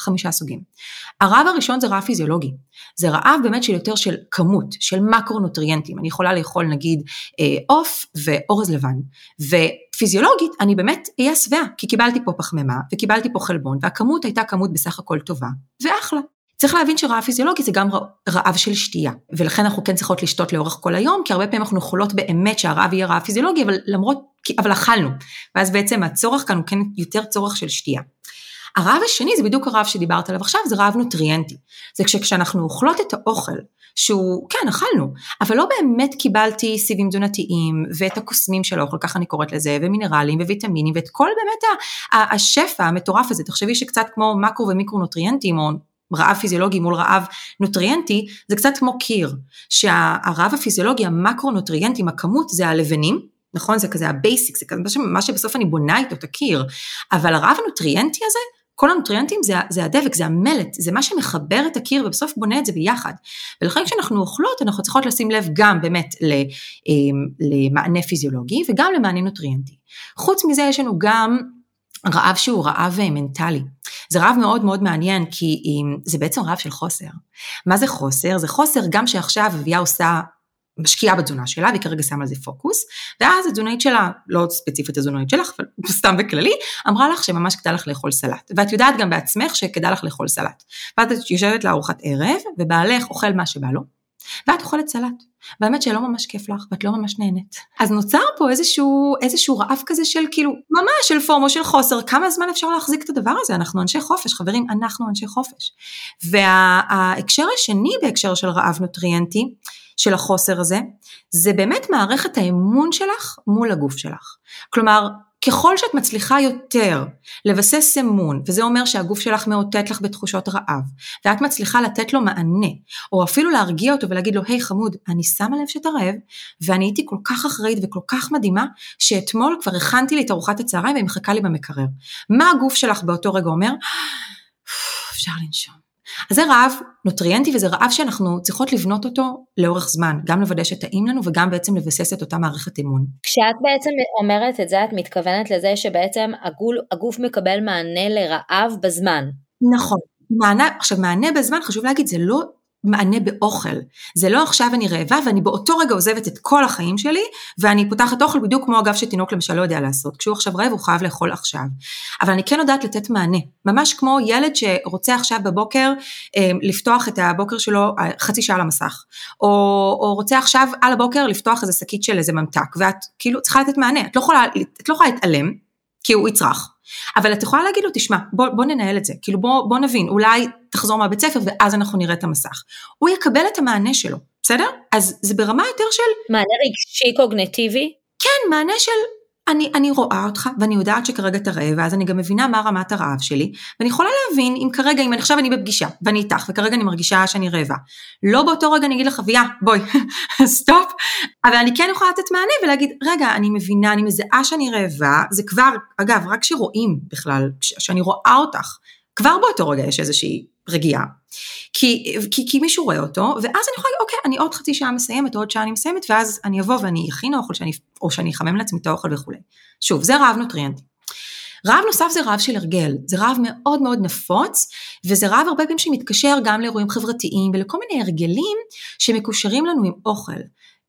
לחמישה סוגים. הרעב הראשון זה רעב פיזיולוגי, זה רעב באמת של יותר של כמות, של מקרונוטריאנטים, אני יכולה לאכול נגיד אה, עוף ואורז לבן, ופיזיולוגית אני באמת אהיה שבעה, כי קיבלתי פה פחמימה וקיבלתי פה חלבון, והכמות הייתה כמות בסך הכל טובה, ואחלה. צריך להבין שרעב פיזיולוגי זה גם רעב של שתייה, ולכן אנחנו כן צריכות לשתות לאורך כל היום, כי הרבה פעמים אנחנו יכולות באמת שהרעב יהיה רעב פיזיולוגי, אבל למרות, אבל אכלנו, ואז בעצם הצורך כאן הוא כן יותר צורך של שתייה. הרעב השני זה בדיוק הרעב שדיברת עליו עכשיו, זה רעב נוטריאנטי. זה כשאנחנו אוכלות את האוכל, שהוא, כן, אכלנו, אבל לא באמת קיבלתי סיבים תזונתיים, ואת הקוסמים של האוכל, ככה אני קוראת לזה, ומינרלים, וויטמינים, ואת כל באמת השפע המטורף הזה. תחשבי שקצת כמו מקרו ומיקרו nutrients, או רעב פיזיולוגי מול רעב נוטריאנטי, זה קצת כמו קיר, שהרעב הפיזיולוגי, המקרו-nutrients, הכמות זה הלבנים, נכון? זה כזה ה basic, זה כזה מה שבסוף אני בונה איתו את הקיר, אבל הרעב הנוטריאנטי הזה, כל ה nutrients זה, זה הדבק, זה המלט, זה מה שמחבר את הקיר ובסוף בונה את זה ביחד. ולכן כשאנחנו אוכלות, אנחנו צריכות לשים לב גם באמת אמ, למענה פיזיולוגי וגם למענה נוטריאנטי. חוץ מזה יש לנו גם רעב שהוא רעב אה, מנטלי. זה רעב מאוד מאוד מעניין כי זה בעצם רעב של חוסר. מה זה חוסר? זה חוסר גם שעכשיו אביה עושה משקיעה בתזונה שלה, והיא כרגע שמה על זה פוקוס, ואז התזונאית שלה, לא ספציפית התזונאית שלך, אבל *laughs* סתם בכללי, אמרה לך שממש כדאי לך לאכול סלט. ואת יודעת גם בעצמך שכדאי לך לאכול סלט. ואת יושבת לארוחת ערב, ובעלך אוכל מה שבא לו, ואת אוכלת סלט. והאמת שלא ממש כיף לך, ואת לא ממש נהנית. אז נוצר פה איזשהו, איזשהו רעב כזה של כאילו, ממש של פומו, של חוסר, כמה זמן אפשר להחזיק את הדבר הזה? אנחנו אנשי חופש, חברים, אנחנו אנשי חופש. וההקשר השני בהקשר של רעב נוטריאנטי, של החוסר הזה, זה באמת מערכת האמון שלך מול הגוף שלך. כלומר, ככל שאת מצליחה יותר לבסס אמון, וזה אומר שהגוף שלך מאותת לך בתחושות רעב, ואת מצליחה לתת לו מענה, או אפילו להרגיע אותו ולהגיד לו, היי hey, חמוד, אני שמה לב שאתה רעב, ואני הייתי כל כך אחראית וכל כך מדהימה, שאתמול כבר הכנתי לי את ארוחת הצהריים והיא מחכה לי במקרר. מה הגוף שלך באותו רגע אומר? אפשר לנשום. אז זה רעב נוטריאנטי וזה רעב שאנחנו צריכות לבנות אותו לאורך זמן, גם לוודא שטעים לנו וגם בעצם לבסס את אותה מערכת אמון. כשאת בעצם אומרת את זה, את מתכוונת לזה שבעצם הגול, הגוף מקבל מענה לרעב בזמן. נכון. מענה, עכשיו מענה בזמן, חשוב להגיד, זה לא מענה באוכל. זה לא עכשיו אני רעבה ואני באותו רגע עוזבת את כל החיים שלי ואני פותחת אוכל בדיוק כמו אגב שתינוק למשל לא יודע לעשות. כשהוא עכשיו רעב הוא חייב לאכול עכשיו. אבל אני כן יודעת לתת מענה. ממש כמו ילד שרוצה עכשיו בבוקר אה, לפתוח את הבוקר שלו אה, חצי שעה למסך. או, או רוצה עכשיו על הבוקר לפתוח איזה שקית של איזה ממתק ואת כאילו צריכה לתת מענה. את לא יכולה, את לא יכולה להתעלם כי הוא יצרח. אבל את יכולה להגיד לו, תשמע, בוא, בוא ננהל את זה, כאילו בוא, בוא נבין, אולי תחזור מהבית ספר ואז אנחנו נראה את המסך. הוא יקבל את המענה שלו, בסדר? אז זה ברמה יותר של... מענה רגשי קוגנטיבי? כן, מענה של אני, אני רואה אותך ואני יודעת שכרגע אתה רעב, ואז אני גם מבינה מה רמת הרעב שלי, ואני יכולה להבין אם כרגע, אם עכשיו אני בפגישה, ואני איתך, וכרגע אני מרגישה שאני רעבה. לא באותו רגע אני אגיד לך, אביה, בואי, *laughs* stop, אבל אני כן יכולה לתת מענה ולהגיד, רגע, אני מבינה, אני מזהה שאני רעבה, זה כבר, אגב, רק שרואים בכלל, שאני רואה אותך, כבר באותו רגע יש איזושהי רגיעה. כי, כי, כי מישהו רואה אותו, ואז אני יכולה להגיד, אוקיי, אני עוד חצי שעה מסיימת, עוד שעה אני מסיימת, ואז אני אבוא ואני אכין אוכל, שאני, או שאני אחמם לעצמי את האוכל וכולי. שוב, זה רעב נוטריאנטי. רעב נוסף זה רעב של הרגל, זה רעב מאוד מאוד נפוץ, וזה רעב הרבה פעמים שמתקשר גם לאירועים חברתיים ולכל מיני הרגלים שמקושרים לנו עם אוכל.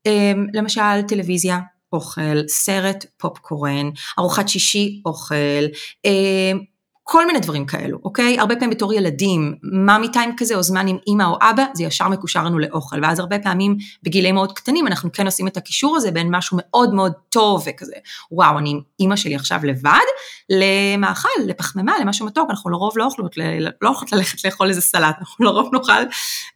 אמ, למשל טלוויזיה, אוכל, סרט, פופקורן, ארוחת שישי, אוכל, אמ, כל מיני דברים כאלו, אוקיי? הרבה פעמים בתור ילדים, מאמי טיים כזה או זמן עם אימא או אבא, זה ישר מקושר לנו לאוכל, ואז הרבה פעמים בגילים מאוד קטנים אנחנו כן עושים את הקישור הזה בין משהו מאוד מאוד טוב וכזה, וואו, אני עם אימא שלי עכשיו לבד, למאכל, לפחמימה, למשהו מתוק, אנחנו לרוב לא אוכלות, לא אוכלות ללכת לאכול איזה סלט, אנחנו לרוב נאכל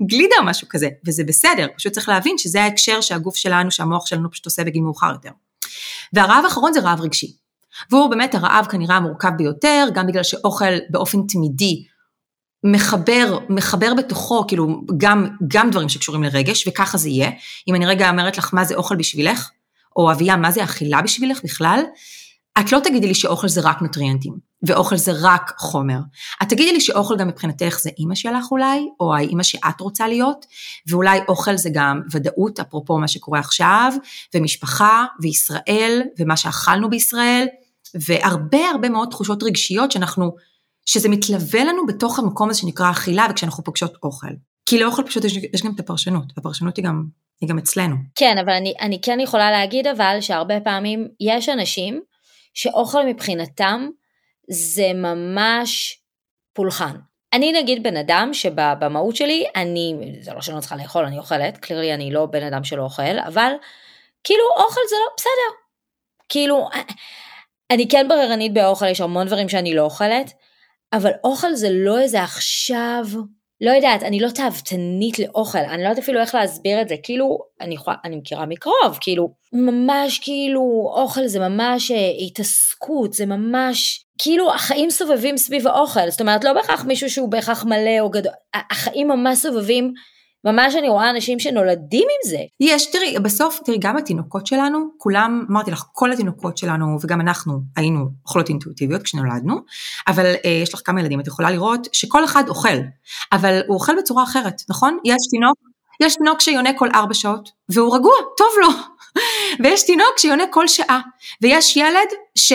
גלידה או משהו כזה, וזה בסדר, פשוט צריך להבין שזה ההקשר שהגוף שלנו, שהמוח שלנו פשוט עושה בגיל מאוחר יותר. והרעב האחרון זה רעב רגשי. והוא באמת הרעב כנראה המורכב ביותר, גם בגלל שאוכל באופן תמידי מחבר, מחבר בתוכו כאילו גם, גם דברים שקשורים לרגש, וככה זה יהיה. אם אני רגע אומרת לך מה זה אוכל בשבילך, או אביה, מה זה אכילה בשבילך בכלל, את לא תגידי לי שאוכל זה רק נוטריאנטים, ואוכל זה רק חומר. את תגידי לי שאוכל גם מבחינתך זה אימא שלך אולי, או האימא שאת רוצה להיות, ואולי אוכל זה גם ודאות, אפרופו מה שקורה עכשיו, ומשפחה, וישראל, ומה שאכלנו בישראל, והרבה הרבה מאוד תחושות רגשיות שאנחנו, שזה מתלווה לנו בתוך המקום הזה שנקרא אכילה, וכשאנחנו פוגשות אוכל. כי לאוכל פשוט יש, יש גם את הפרשנות, והפרשנות היא גם, היא גם אצלנו. כן, אבל אני, אני כן יכולה להגיד אבל שהרבה פעמים יש אנשים שאוכל מבחינתם זה ממש פולחן. אני נגיד בן אדם שבמהות שלי, אני, זה לא שאני לא צריכה לאכול, אני אוכלת, קלירלי אני לא בן אדם שלא אוכל, אבל כאילו אוכל זה לא בסדר. כאילו, אני כן בררנית באוכל, יש המון דברים שאני לא אוכלת, אבל אוכל זה לא איזה עכשיו לא יודעת, אני לא תאוותנית לאוכל, אני לא יודעת אפילו איך להסביר את זה, כאילו, אני, יכולה, אני מכירה מקרוב, כאילו, ממש כאילו, אוכל זה ממש אה, התעסקות, זה ממש, כאילו, החיים סובבים סביב האוכל, זאת אומרת, לא בהכרח מישהו שהוא בהכרח מלא או גדול, החיים ממש סובבים ממש אני רואה אנשים שנולדים עם זה. יש, תראי, בסוף, תראי, גם התינוקות שלנו, כולם, אמרתי לך, כל התינוקות שלנו, וגם אנחנו היינו אוכלות אינטואיטיביות כשנולדנו, אבל אה, יש לך כמה ילדים, את יכולה לראות שכל אחד אוכל, אבל הוא אוכל בצורה אחרת, נכון? יש תינוק, יש תינוק שיונה כל ארבע שעות, והוא רגוע, טוב לו. ויש תינוק שיונה כל שעה, ויש ילד ש,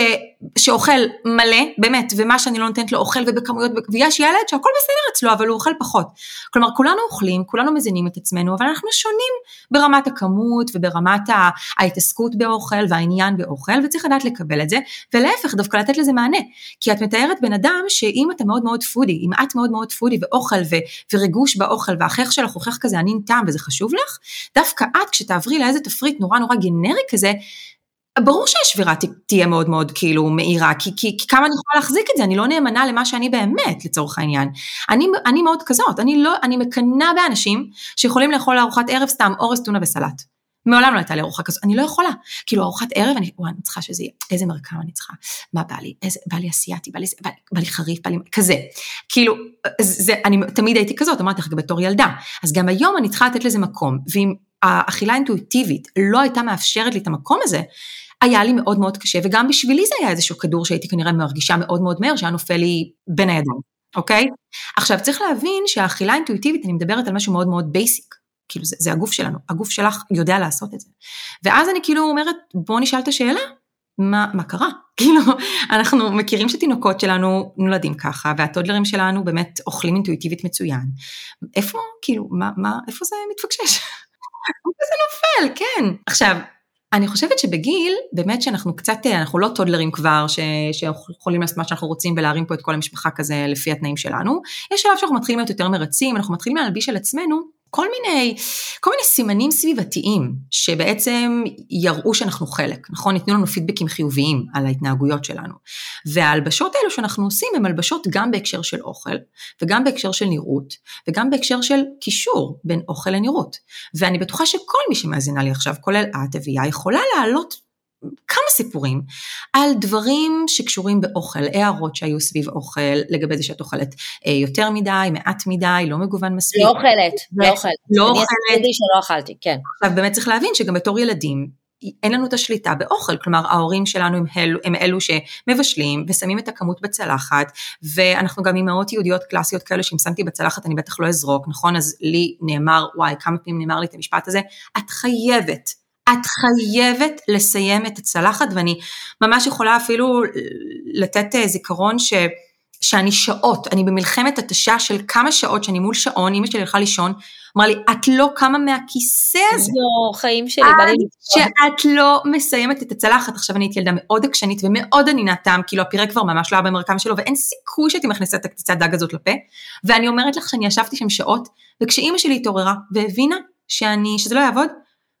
שאוכל מלא, באמת, ומה שאני לא נותנת לו אוכל ובכמויות, ויש ילד שהכל בסדר אצלו, אבל הוא אוכל פחות. כלומר, כולנו אוכלים, כולנו מזינים את עצמנו, אבל אנחנו שונים ברמת הכמות וברמת ההתעסקות באוכל והעניין באוכל, וצריך לדעת לקבל את זה, ולהפך, דווקא לתת לזה מענה. כי את מתארת בן אדם שאם אתה מאוד מאוד פודי, אם את מאוד מאוד פודי ואוכל ו, וריגוש באוכל, והחייך שלך הוא חייך כזה ענין טעם וזה חשוב לך, דווקא את, כשתעברי לאיזה תפריט נורא נורא גנרי כזה, ברור שהשבירה תהיה מאוד מאוד כאילו מהירה, כי, כי, כי כמה אני יכולה להחזיק את זה, אני לא נאמנה למה שאני באמת לצורך העניין. אני, אני מאוד כזאת, אני לא, אני מקנאה באנשים שיכולים לאכול לארוחת ערב סתם אורז טונה וסלט. מעולם לא הייתה לי ארוחה כזאת, אני לא יכולה. כאילו ארוחת ערב, אני, וואי, אני צריכה שזה יהיה, איזה מרקם אני צריכה, מה בא לי, איזה, בא לי אסיאתי, בא בא, בא לי חריף, בא לי, כזה. כאילו, זה, אני תמיד הייתי כזאת, אמרתי לך, בתור ילדה. אז גם היום אני צריכה לתת לזה מקום, ואם האכילה האינטואיטיבית לא הייתה מאפשרת לי את המקום הזה, היה לי מאוד מאוד קשה, וגם בשבילי זה היה איזשהו כדור שהייתי כנראה מרגישה מאוד מאוד מהר, שהיה נופל לי בין הידיים, אוקיי? עכשיו צריך להבין שהאכילה האינטואיטיבית, אני מדברת על משהו מאוד מאוד basic, כאילו זה, זה הגוף שלנו, הגוף שלך יודע לעשות את זה. ואז אני כאילו אומרת, בואו נשאל את השאלה, מה, מה קרה? *laughs* כאילו, אנחנו מכירים שתינוקות שלנו נולדים ככה, והטודלרים שלנו באמת אוכלים אינטואיטיבית מצוין. איפה, כאילו, מה, מה, איפה זה מתפקשש? *laughs* איפה זה נופל, כן. עכשיו, אני חושבת שבגיל, באמת שאנחנו קצת, אנחנו לא טודלרים כבר, ש, שיכולים לעשות מה שאנחנו רוצים ולהרים פה את כל המשפחה כזה לפי התנאים שלנו. יש שלב שאנחנו מתחילים להיות יותר מרצים, אנחנו מתחילים להלביש על עצמנו כל מיני, כל מיני סימנים סביבתיים שבעצם יראו שאנחנו חלק, נכון? ייתנו לנו פידבקים חיוביים על ההתנהגויות שלנו. וההלבשות האלו שאנחנו עושים הן הלבשות גם בהקשר של אוכל, וגם בהקשר של נראות, וגם בהקשר של קישור בין אוכל לנראות. ואני בטוחה שכל מי שמאזינה לי עכשיו, כולל את, אביה, יכולה להעלות כמה סיפורים על דברים שקשורים באוכל, הערות שהיו סביב אוכל, לגבי זה שאת אוכלת אה, יותר מדי, מעט מדי, לא מגוון מספיק. לא אוכלת, לא אוכלת. לא אוכלת. אני עשיתי שלא אכלתי, כן. עכשיו באמת צריך להבין שגם בתור ילדים, אין לנו את השליטה באוכל, כלומר ההורים שלנו הם אלו, הם אלו שמבשלים ושמים את הכמות בצלחת, ואנחנו גם אימהות יהודיות קלאסיות כאלה שאם שמתי בצלחת אני בטח לא אזרוק, נכון? אז לי נאמר, וואי, כמה פעמים נאמר לי את המשפט הזה, את חייבת את חייבת לסיים את הצלחת, ואני ממש יכולה אפילו לתת אה, זיכרון ש... שאני שעות, אני במלחמת התשה של כמה שעות שאני מול שעון, אמא שלי הלכה לישון, אמרה לי, את לא קמה מהכיסא הזה. לא, חיים שלי, בא לי שאת לא מסיימת את הצלחת. עכשיו אני הייתי ילדה מאוד עקשנית ומאוד ענינת טעם, כאילו הפירה כבר ממש לא היה במרקם שלו, ואין סיכוי שהייתי מכניסה את הקציצת דג הזאת לפה. ואני אומרת לך שאני ישבתי שם שעות, וכשאימא שלי התעוררה והבינה שאני, שזה לא יעבוד,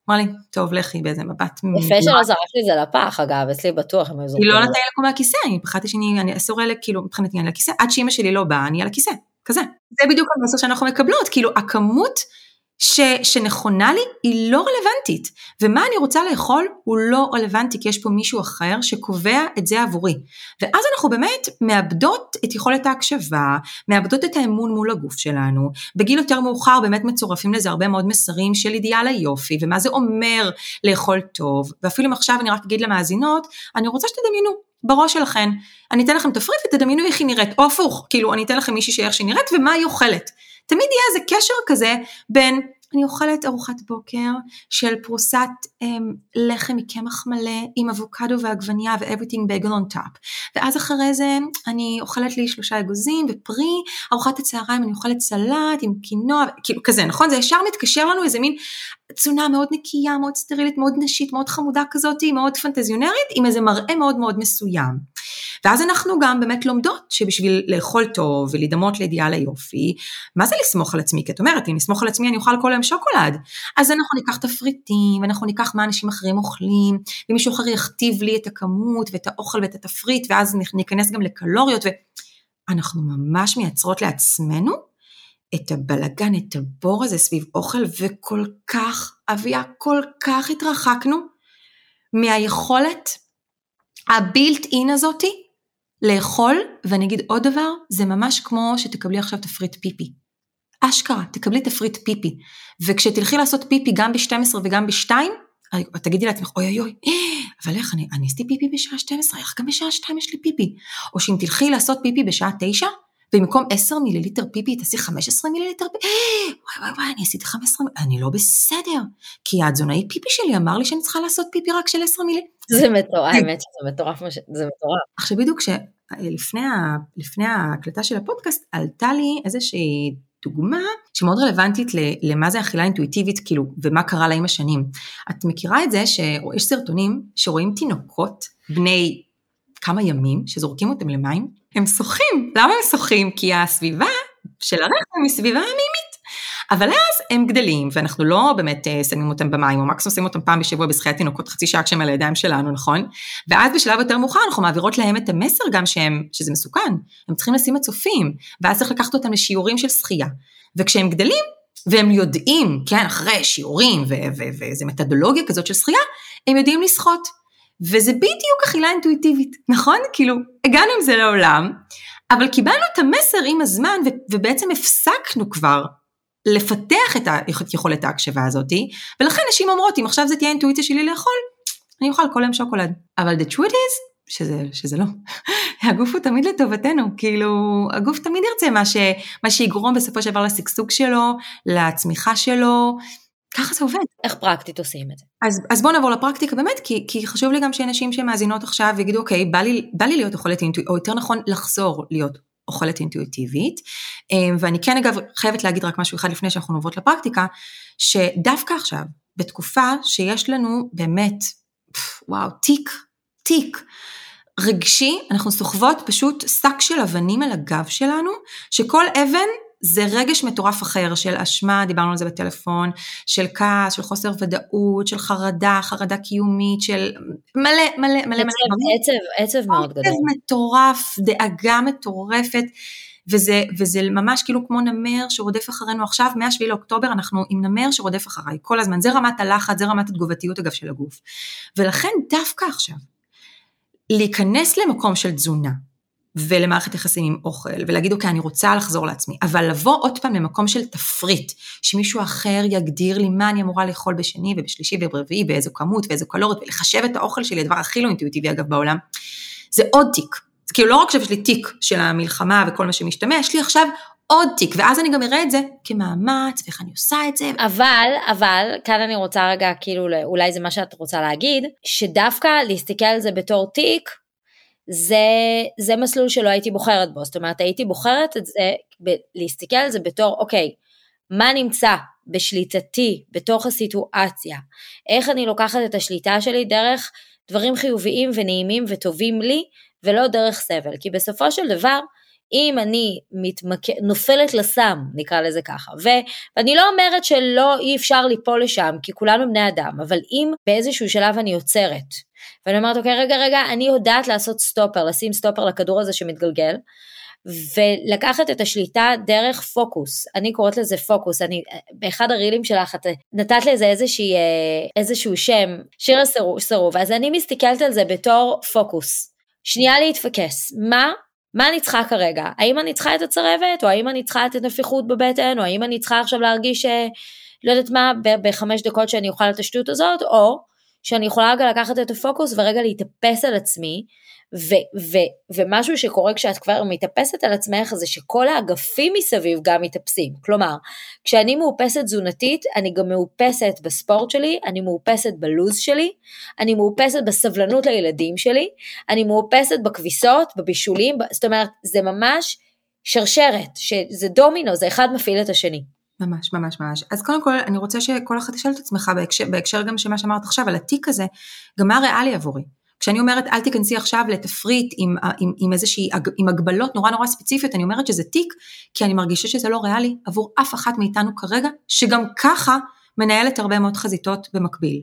אמרה לי, טוב, לכי באיזה מבט. יפה שלא זרקת את זה לפח, אגב, אצלי בטוח. היא לא נתנה לי לקום מהכיסא, אני פחדתי שאני, אסור אלה, כאילו, מבחינתי אני על הכיסא, עד שאימא שלי לא באה, אני על הכיסא, כזה. זה בדיוק המסר שאנחנו מקבלות, כאילו, הכמות ש, שנכונה לי היא לא רלוונטית, ומה אני רוצה לאכול הוא לא רלוונטי כי יש פה מישהו אחר שקובע את זה עבורי. ואז אנחנו באמת מאבדות את יכולת ההקשבה, מאבדות את האמון מול הגוף שלנו, בגיל יותר מאוחר באמת מצורפים לזה הרבה מאוד מסרים של אידיאל היופי, ומה זה אומר לאכול טוב, ואפילו אם עכשיו אני רק אגיד למאזינות, אני רוצה שתדמיינו בראש שלכם, אני אתן לכם תפריט ותדמיינו איך היא נראית, או הפוך, כאילו אני אתן לכם מישהי שאיך שהיא נראית ומה היא אוכלת. תמיד יהיה איזה קשר כזה בין אני אוכלת ארוחת בוקר של פרוסת um, לחם מקמח מלא עם אבוקדו ועגבניה ו-everything bagel on top. ואז אחרי זה אני אוכלת לי שלושה אגוזים ופרי, ארוחת הצהריים אני אוכלת סלט עם קינוע, כאילו כזה, נכון? זה ישר מתקשר לנו איזה מין תזונה מאוד נקייה, מאוד סטרילית, מאוד נשית, מאוד חמודה כזאת, מאוד פנטזיונרית, עם איזה מראה מאוד מאוד מסוים. ואז אנחנו גם באמת לומדות שבשביל לאכול טוב ולהידמות לאידיאל היופי, מה זה לסמוך על עצמי? כי את אומרת, אם נסמוך על עצמי אני אוכל כל היום שוקולד. אז אנחנו ניקח תפריטים, ואנחנו ניקח מה אנשים אחרים אוכלים, ומישהו אחר יכתיב לי את הכמות ואת האוכל ואת התפריט, ואז ניכנס גם לקלוריות, ואנחנו ממש מייצרות לעצמנו את הבלגן, את הבור הזה סביב אוכל, וכל כך, אביה, כל כך התרחקנו מהיכולת הבילט אין הזאתי לאכול, ואני אגיד עוד דבר, זה ממש כמו שתקבלי עכשיו תפריט פיפי. אשכרה, תקבלי תפריט פיפי. וכשתלכי לעשות פיפי גם ב-12 וגם ב-2, תגידי לעצמך, אוי אוי אוי, אבל איך, אני, אני עשיתי פיפי בשעה 12, איך גם בשעה 2 יש לי פיפי? או שאם תלכי לעשות פיפי בשעה 9, במקום 10 מיליליטר פיפי תעשי 15 מיליליטר פיפי, *gasps* וואי וואי וואי, אני עשיתי 15, אני לא בסדר, כי התזונאי פיפי שלי אמר לי שאני צריכה לעשות פיפי רק של 10 מיליליטר. זה מטורף, האמת שזה מטורף, זה מטורף. עכשיו בדיוק לפני ההקלטה של הפודקאסט עלתה לי איזושהי דוגמה שמאוד רלוונטית למה זה אכילה אינטואיטיבית, כאילו, ומה קרה לה עם השנים. את מכירה את זה שיש סרטונים שרואים תינוקות בני כמה ימים, שזורקים אותם למים, הם שוחים. למה הם שוחים? כי הסביבה של הרחם היא סביבה מימית. אבל אז הם גדלים, ואנחנו לא באמת אה, שמים אותם במים, או מקסימום שמים אותם פעם בשבוע בשחיית תינוקות חצי שעה כשהם על הידיים שלנו, נכון? ואז בשלב יותר מאוחר אנחנו מעבירות להם את המסר גם שהם, שזה מסוכן, הם צריכים לשים מצופים, ואז צריך לקחת אותם לשיעורים של שחייה. וכשהם גדלים, והם יודעים, כן, אחרי שיעורים ואיזה מתודולוגיה כזאת של שחייה, הם יודעים לשחות. וזה בדיוק אכילה אינטואיטיבית, נכון? כאילו, הגענו עם זה לעולם, אבל קיבלנו את המסר עם הזמן, ובעצם הפסקנו כבר לפתח את יכולת ההקשבה הזאתי, ולכן נשים אומרות, אם עכשיו זה תהיה האינטואיציה שלי לאכול, אני אוכל כל היום שוקולד. אבל the truth is, שזה, שזה לא. *laughs* הגוף הוא תמיד לטובתנו, כאילו, הגוף תמיד ירצה מה, ש, מה שיגרום בסופו של דבר לשגשוג שלו, לצמיחה שלו, ככה זה עובד. איך פרקטית עושים את זה? אז, אז בואו נעבור לפרקטיקה באמת, כי, כי חשוב לי גם שאנשים שמאזינות עכשיו יגידו, אוקיי, בא לי, בא לי להיות אוכלת אינטואיטיבית, או יותר נכון, לחזור להיות אוכלת אינטואיטיבית. אמ, ואני כן אגב חייבת להגיד רק משהו אחד לפני שאנחנו עוברות לפרקטיקה, שדווקא עכשיו, בתקופה שיש לנו באמת, וואו, תיק, תיק. רגשי, אנחנו סוחבות פשוט שק של אבנים על הגב שלנו, שכל אבן זה רגש מטורף אחר של אשמה, דיברנו על זה בטלפון, של כעס, של חוסר ודאות, של חרדה, חרדה קיומית, של מלא מלא מלא מלא. עצב, עצב, עצב מאוד גדול. עצב מטורף, דאגה מטורפת. וזה, וזה ממש כאילו כמו נמר שרודף אחרינו עכשיו, מ-7 לאוקטובר אנחנו עם נמר שרודף אחריי כל הזמן, זה רמת הלחץ, זה רמת התגובתיות אגב של הגוף. ולכן דווקא עכשיו, להיכנס למקום של תזונה, ולמערכת יחסים עם אוכל, ולהגיד אוקיי אני רוצה לחזור לעצמי, אבל לבוא עוד פעם למקום של תפריט, שמישהו אחר יגדיר לי מה אני אמורה לאכול בשני ובשלישי וברביעי, באיזו כמות ואיזו קלוריות, ולחשב את האוכל שלי, הדבר הכי לא אינטואיטיבי אגב בעולם, זה עוד תיק. זה כאילו לא רק שיש לי תיק של המלחמה וכל מה שמשתמע, יש לי עכשיו עוד תיק, ואז אני גם אראה את זה כמאמץ, ואיך אני עושה את זה. אבל, אבל, כאן אני רוצה רגע, כאילו, אולי זה מה שאת רוצה להגיד, שדווקא להסתכל על זה בתור תיק, זה, זה מסלול שלא הייתי בוחרת בו, זאת אומרת הייתי בוחרת את זה, ב- להסתכל על זה בתור אוקיי, מה נמצא בשליטתי בתוך הסיטואציה, איך אני לוקחת את השליטה שלי דרך דברים חיוביים ונעימים וטובים לי, ולא דרך סבל, כי בסופו של דבר, אם אני מתמק... נופלת לסם, נקרא לזה ככה, ו... ואני לא אומרת שלא אי אפשר ליפול לשם, כי כולנו בני אדם, אבל אם באיזשהו שלב אני עוצרת, ואני אומרת, אוקיי, רגע, רגע, אני יודעת לעשות סטופר, לשים סטופר לכדור הזה שמתגלגל, ולקחת את השליטה דרך פוקוס. אני קוראת לזה פוקוס. אני, באחד הרילים שלך את נתת לזה איזושהי, אה, איזשהו שם, שיר הסירוב, אז אני מסתכלת על זה בתור פוקוס. שנייה להתפקס. מה מה אני צריכה כרגע? האם אני צריכה את הצרבת, או האם אני צריכה את הנפיחות בבטן, או האם אני צריכה עכשיו להרגיש, אה, לא יודעת מה, בחמש דקות שאני אוכל את השטות הזאת, או שאני יכולה רגע לקחת את הפוקוס ורגע להתאפס על עצמי, ו- ו- ומשהו שקורה כשאת כבר מתאפסת על עצמך זה שכל האגפים מסביב גם מתאפסים. כלומר, כשאני מאופסת תזונתית, אני גם מאופסת בספורט שלי, אני מאופסת בלוז שלי, אני מאופסת בסבלנות לילדים שלי, אני מאופסת בכביסות, בבישולים, זאת אומרת, זה ממש שרשרת, שזה דומינו, זה אחד מפעיל את השני. ממש, ממש, ממש. אז קודם כל, אני רוצה שכל אחד תשאל את עצמך בהקשר, בהקשר גם של מה שאמרת עכשיו, על התיק הזה, גם מה ריאלי עבורי. כשאני אומרת אל תיכנסי עכשיו לתפריט עם, עם, עם איזושהי, עם הגבלות נורא נורא ספציפיות, אני אומרת שזה תיק, כי אני מרגישה שזה לא ריאלי עבור אף אחת מאיתנו כרגע, שגם ככה מנהלת הרבה מאוד חזיתות במקביל.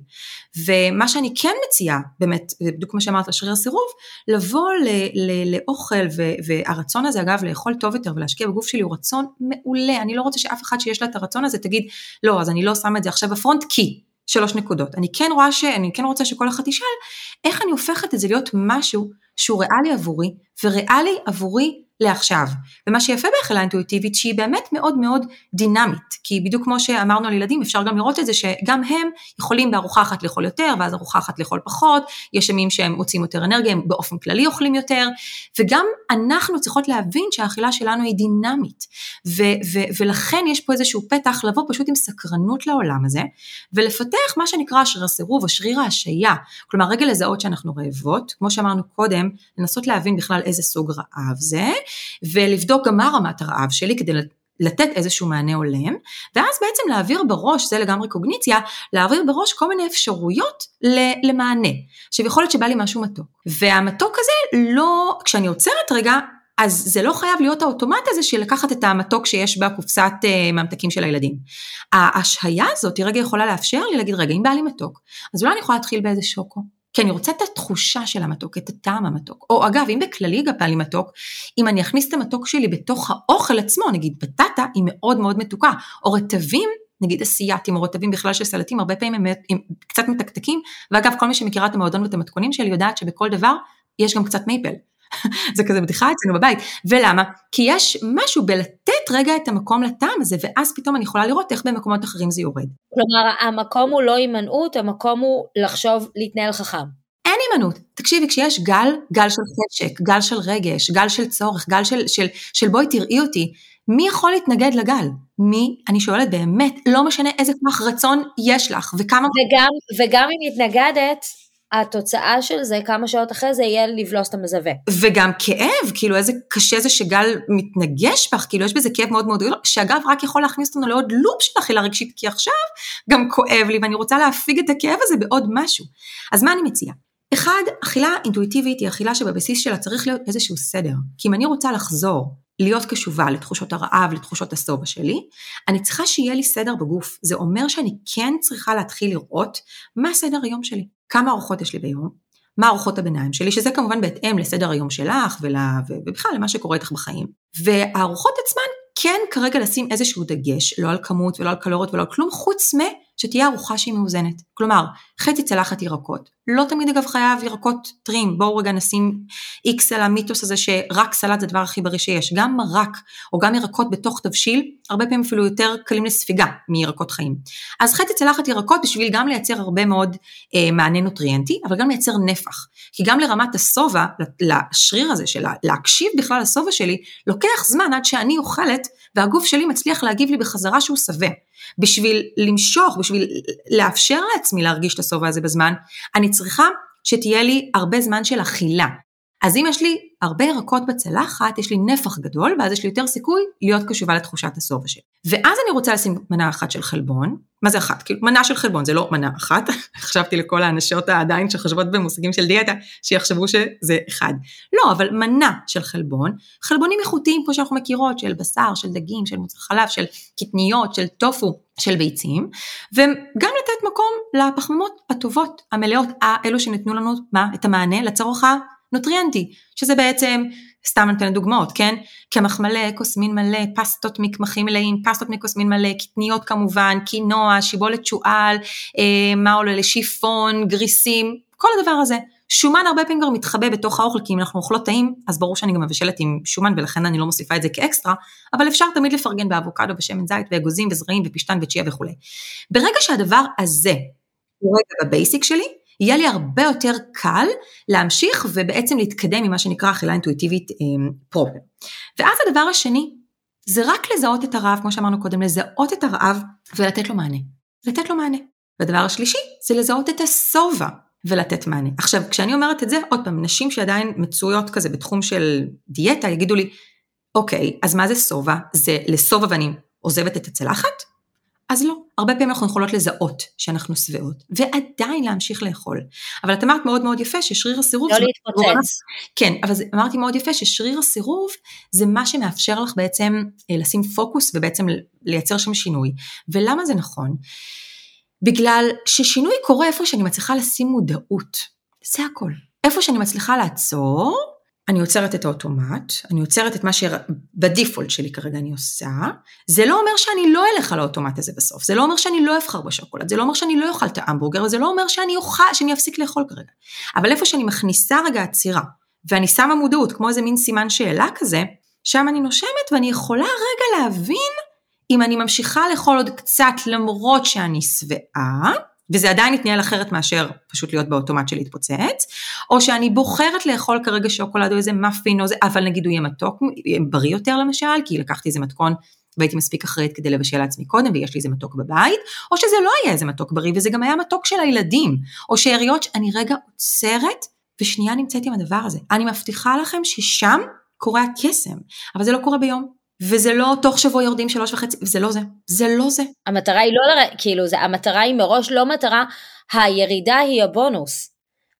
ומה שאני כן מציעה, באמת, בדיוק כמו שאמרת, שריר הסירוב, לבוא ל, ל, לאוכל, ו, והרצון הזה אגב לאכול טוב יותר ולהשקיע בגוף שלי הוא רצון מעולה, אני לא רוצה שאף אחד שיש לה את הרצון הזה תגיד, לא, אז אני לא שמה את זה עכשיו בפרונט, כי. שלוש נקודות. אני כן רואה ש... אני כן רוצה שכל אחד ישאל, איך אני הופכת את זה להיות משהו שהוא ריאלי עבורי, וריאלי עבורי לעכשיו. ומה שיפה בהכלה אינטואיטיבית שהיא באמת מאוד מאוד דינמית, כי בדיוק כמו שאמרנו על ילדים אפשר גם לראות את זה שגם הם יכולים בארוחה אחת לאכול יותר ואז ארוחה אחת לאכול פחות, יש ימים שהם מוצאים יותר אנרגיה, הם באופן כללי אוכלים יותר, וגם אנחנו צריכות להבין שהאכילה שלנו היא דינמית, ו- ו- ולכן יש פה איזשהו פתח לבוא פשוט עם סקרנות לעולם הזה, ולפתח מה שנקרא שריר הסירוב או שריר ההשעיה, כלומר רגע לזהות שאנחנו רעבות, כמו שאמרנו קודם, לנסות להבין בכלל איזה סוג רעב זה, ולבדוק גם מה רמת הרעב שלי כדי לתת איזשהו מענה הולם, ואז בעצם להעביר בראש, זה לגמרי קוגניציה, להעביר בראש כל מיני אפשרויות למענה. עכשיו יכול להיות שבא לי משהו מתוק, והמתוק הזה לא, כשאני עוצרת רגע, אז זה לא חייב להיות האוטומט הזה של לקחת את המתוק שיש בקופסת uh, ממתקים של הילדים. ההשהיה הזאת היא רגע יכולה לאפשר לי להגיד, רגע, אם בא לי מתוק, אז אולי אני יכולה להתחיל באיזה שוקו, כי אני רוצה את התחושה של המתוק, את הטעם המתוק. או אגב, אם בכללי בא לי מתוק, אם אני אכניס את המתוק שלי בתוך האוכל עצמו, נגיד בטטה היא מאוד מאוד מתוקה, או רטבים, נגיד אסייתים או רטבים בכלל של סלטים, הרבה פעמים הם, הם קצת מתקתקים, ואגב, כל מי שמכירה את המועדון ואת המתכונים שלי יודעת שבכל דבר יש גם קצת מייפל. זה כזה בדיחה אצלנו בבית. ולמה? כי יש משהו בלתת רגע את המקום לטעם הזה, ואז פתאום אני יכולה לראות איך במקומות אחרים זה יורד. כלומר, המקום הוא לא הימנעות, המקום הוא לחשוב, להתנהל חכם. אין הימנעות. תקשיבי, כשיש גל, גל של חשק, גל של רגש, גל של צורך, גל של, של, של בואי תראי אותי, מי יכול להתנגד לגל? מי, אני שואלת באמת, לא משנה איזה כוח רצון יש לך וכמה... וגם, וגם אם מתנגדת, התוצאה של זה, כמה שעות אחרי זה, יהיה לבלוס את המזווה. וגם כאב, כאילו איזה קשה זה שגל מתנגש בך, כאילו יש בזה כאב מאוד מאוד גדול, שאגב רק יכול להכניס אותנו לעוד לופ של אכילה רגשית, כי עכשיו גם כואב לי ואני רוצה להפיג את הכאב הזה בעוד משהו. אז מה אני מציעה? אחד, אכילה אינטואיטיבית היא אכילה שבבסיס שלה צריך להיות איזשהו סדר. כי אם אני רוצה לחזור להיות קשובה לתחושות הרעב, לתחושות השובע שלי, אני צריכה שיהיה לי סדר בגוף. זה אומר שאני כן צריכה להתחיל לראות מה סדר היום שלי. כמה ארוחות יש לי ביום, מה ארוחות הביניים שלי, שזה כמובן בהתאם לסדר היום שלך ולה, ובכלל למה שקורה איתך בחיים. והארוחות עצמן כן כרגע לשים איזשהו דגש, לא על כמות ולא על קלוריות ולא על כלום, חוץ מ... שתהיה ארוחה שהיא מאוזנת. כלומר, חצי צלחת ירקות. לא תמיד אגב חייב ירקות טרים, בואו רגע נשים איקס על המיתוס הזה שרק סלט זה הדבר הכי בריא שיש. גם מרק או גם ירקות בתוך תבשיל, הרבה פעמים אפילו יותר קלים לספיגה מירקות חיים. אז חצי צלחת ירקות בשביל גם לייצר הרבה מאוד אה, מענה נוטריאנטי, אבל גם לייצר נפח. כי גם לרמת השובע, לשריר הזה של להקשיב בכלל לשובע שלי, לוקח זמן עד שאני אוכלת והגוף שלי מצליח להגיב לי בחזרה שהוא שבע. בשביל למשוך, בשביל לאפשר לעצמי להרגיש את השובע הזה בזמן, אני צריכה שתהיה לי הרבה זמן של אכילה. אז אם יש לי הרבה ירקות בצלחת, יש לי נפח גדול, ואז יש לי יותר סיכוי להיות קשובה לתחושת השובע שלי. ואז אני רוצה לשים מנה אחת של חלבון, מה זה אחת? כאילו מנה של חלבון, זה לא מנה אחת, *laughs* חשבתי לכל האנשות העדיין שחושבות במושגים של דיאטה, שיחשבו שזה אחד. לא, אבל מנה של חלבון, חלבונים איכותיים כמו שאנחנו מכירות, של בשר, של דגים, של מוצר חלב, של קטניות, של טופו, של ביצים, וגם לתת מקום לפחמימות הטובות, המלאות, האלו שנתנו לנו, מה? את המענה לצורך הנוטריאנטי, שזה בעצם סתם נותנת דוגמאות, כן? קמח מלא, קוסמין מלא, פסטות מקמחים מלאים, פסטות מקוסמין מלא, קטניות כמובן, קינוע, שיבולת שועל, אה, מה עולה לשיפון, גריסים, כל הדבר הזה. שומן הרבה פעמים כבר מתחבא בתוך האוכל, כי אם אנחנו אוכלות טעים, אז ברור שאני גם מבשלת עם שומן ולכן אני לא מוסיפה את זה כאקסטרה, אבל אפשר תמיד לפרגן באבוקדו, בשמן זית, ואגוזים, וזרעים, ופשטן, וצ'יה וכולי. ברגע שהדבר הזה הוא רגע בבייסיק שלי, יהיה לי הרבה יותר קל להמשיך ובעצם להתקדם ממה שנקרא אכילה אינטואיטיבית פרופר. אמ, ואז הדבר השני, זה רק לזהות את הרעב, כמו שאמרנו קודם, לזהות את הרעב ולתת לו מענה. לתת לו מענה. והדבר השלישי, זה לזהות את השובע ולתת מענה. עכשיו, כשאני אומרת את זה, עוד פעם, נשים שעדיין מצויות כזה בתחום של דיאטה, יגידו לי, אוקיי, אז מה זה שובע? זה לשובע ואני עוזבת את הצלחת? אז לא. הרבה פעמים אנחנו יכולות לזהות שאנחנו שבעות, ועדיין להמשיך לאכול. אבל את אמרת מאוד מאוד יפה ששריר הסירוב... לא להתפוצץ. כן, אבל זה, אמרתי מאוד יפה ששריר הסירוב זה מה שמאפשר לך בעצם אה, לשים פוקוס ובעצם לייצר שם שינוי. ולמה זה נכון? בגלל ששינוי קורה איפה שאני מצליחה לשים מודעות. זה הכל. איפה שאני מצליחה לעצור, אני עוצרת את האוטומט, אני עוצרת את מה שבדיפולט שלי כרגע אני עושה, זה לא אומר שאני לא אלך על האוטומט הזה בסוף, זה לא אומר שאני לא אבחר בשוקולד, זה לא אומר שאני לא אוכל את ההמבורגר, זה לא אומר שאני אוכל, שאני אפסיק לאכול כרגע. אבל איפה שאני מכניסה רגע עצירה, ואני שמה מודעות, כמו איזה מין סימן שאלה כזה, שם אני נושמת ואני יכולה רגע להבין אם אני ממשיכה לאכול עוד קצת למרות שאני שבעה, וזה עדיין יתנהל אחרת מאשר פשוט להיות באוטומט של להתפוצץ, או שאני בוחרת לאכול כרגע שוקולד או איזה מאפין או זה, אבל נגיד הוא יהיה מתוק, יהיה בריא יותר למשל, כי לקחתי איזה מתכון והייתי מספיק אחראית כדי לבשל לעצמי קודם ויש לי איזה מתוק בבית, או שזה לא היה איזה מתוק בריא וזה גם היה מתוק של הילדים, או שאריות שאני רגע עוצרת ושנייה נמצאת עם הדבר הזה. אני מבטיחה לכם ששם קורה הקסם, אבל זה לא קורה ביום, וזה לא תוך שבוע יורדים שלוש וחצי, זה לא זה, זה לא זה. המטרה היא לא, לר... כאילו, זה, המטרה היא מראש לא מטרה, הירידה היא הבונוס.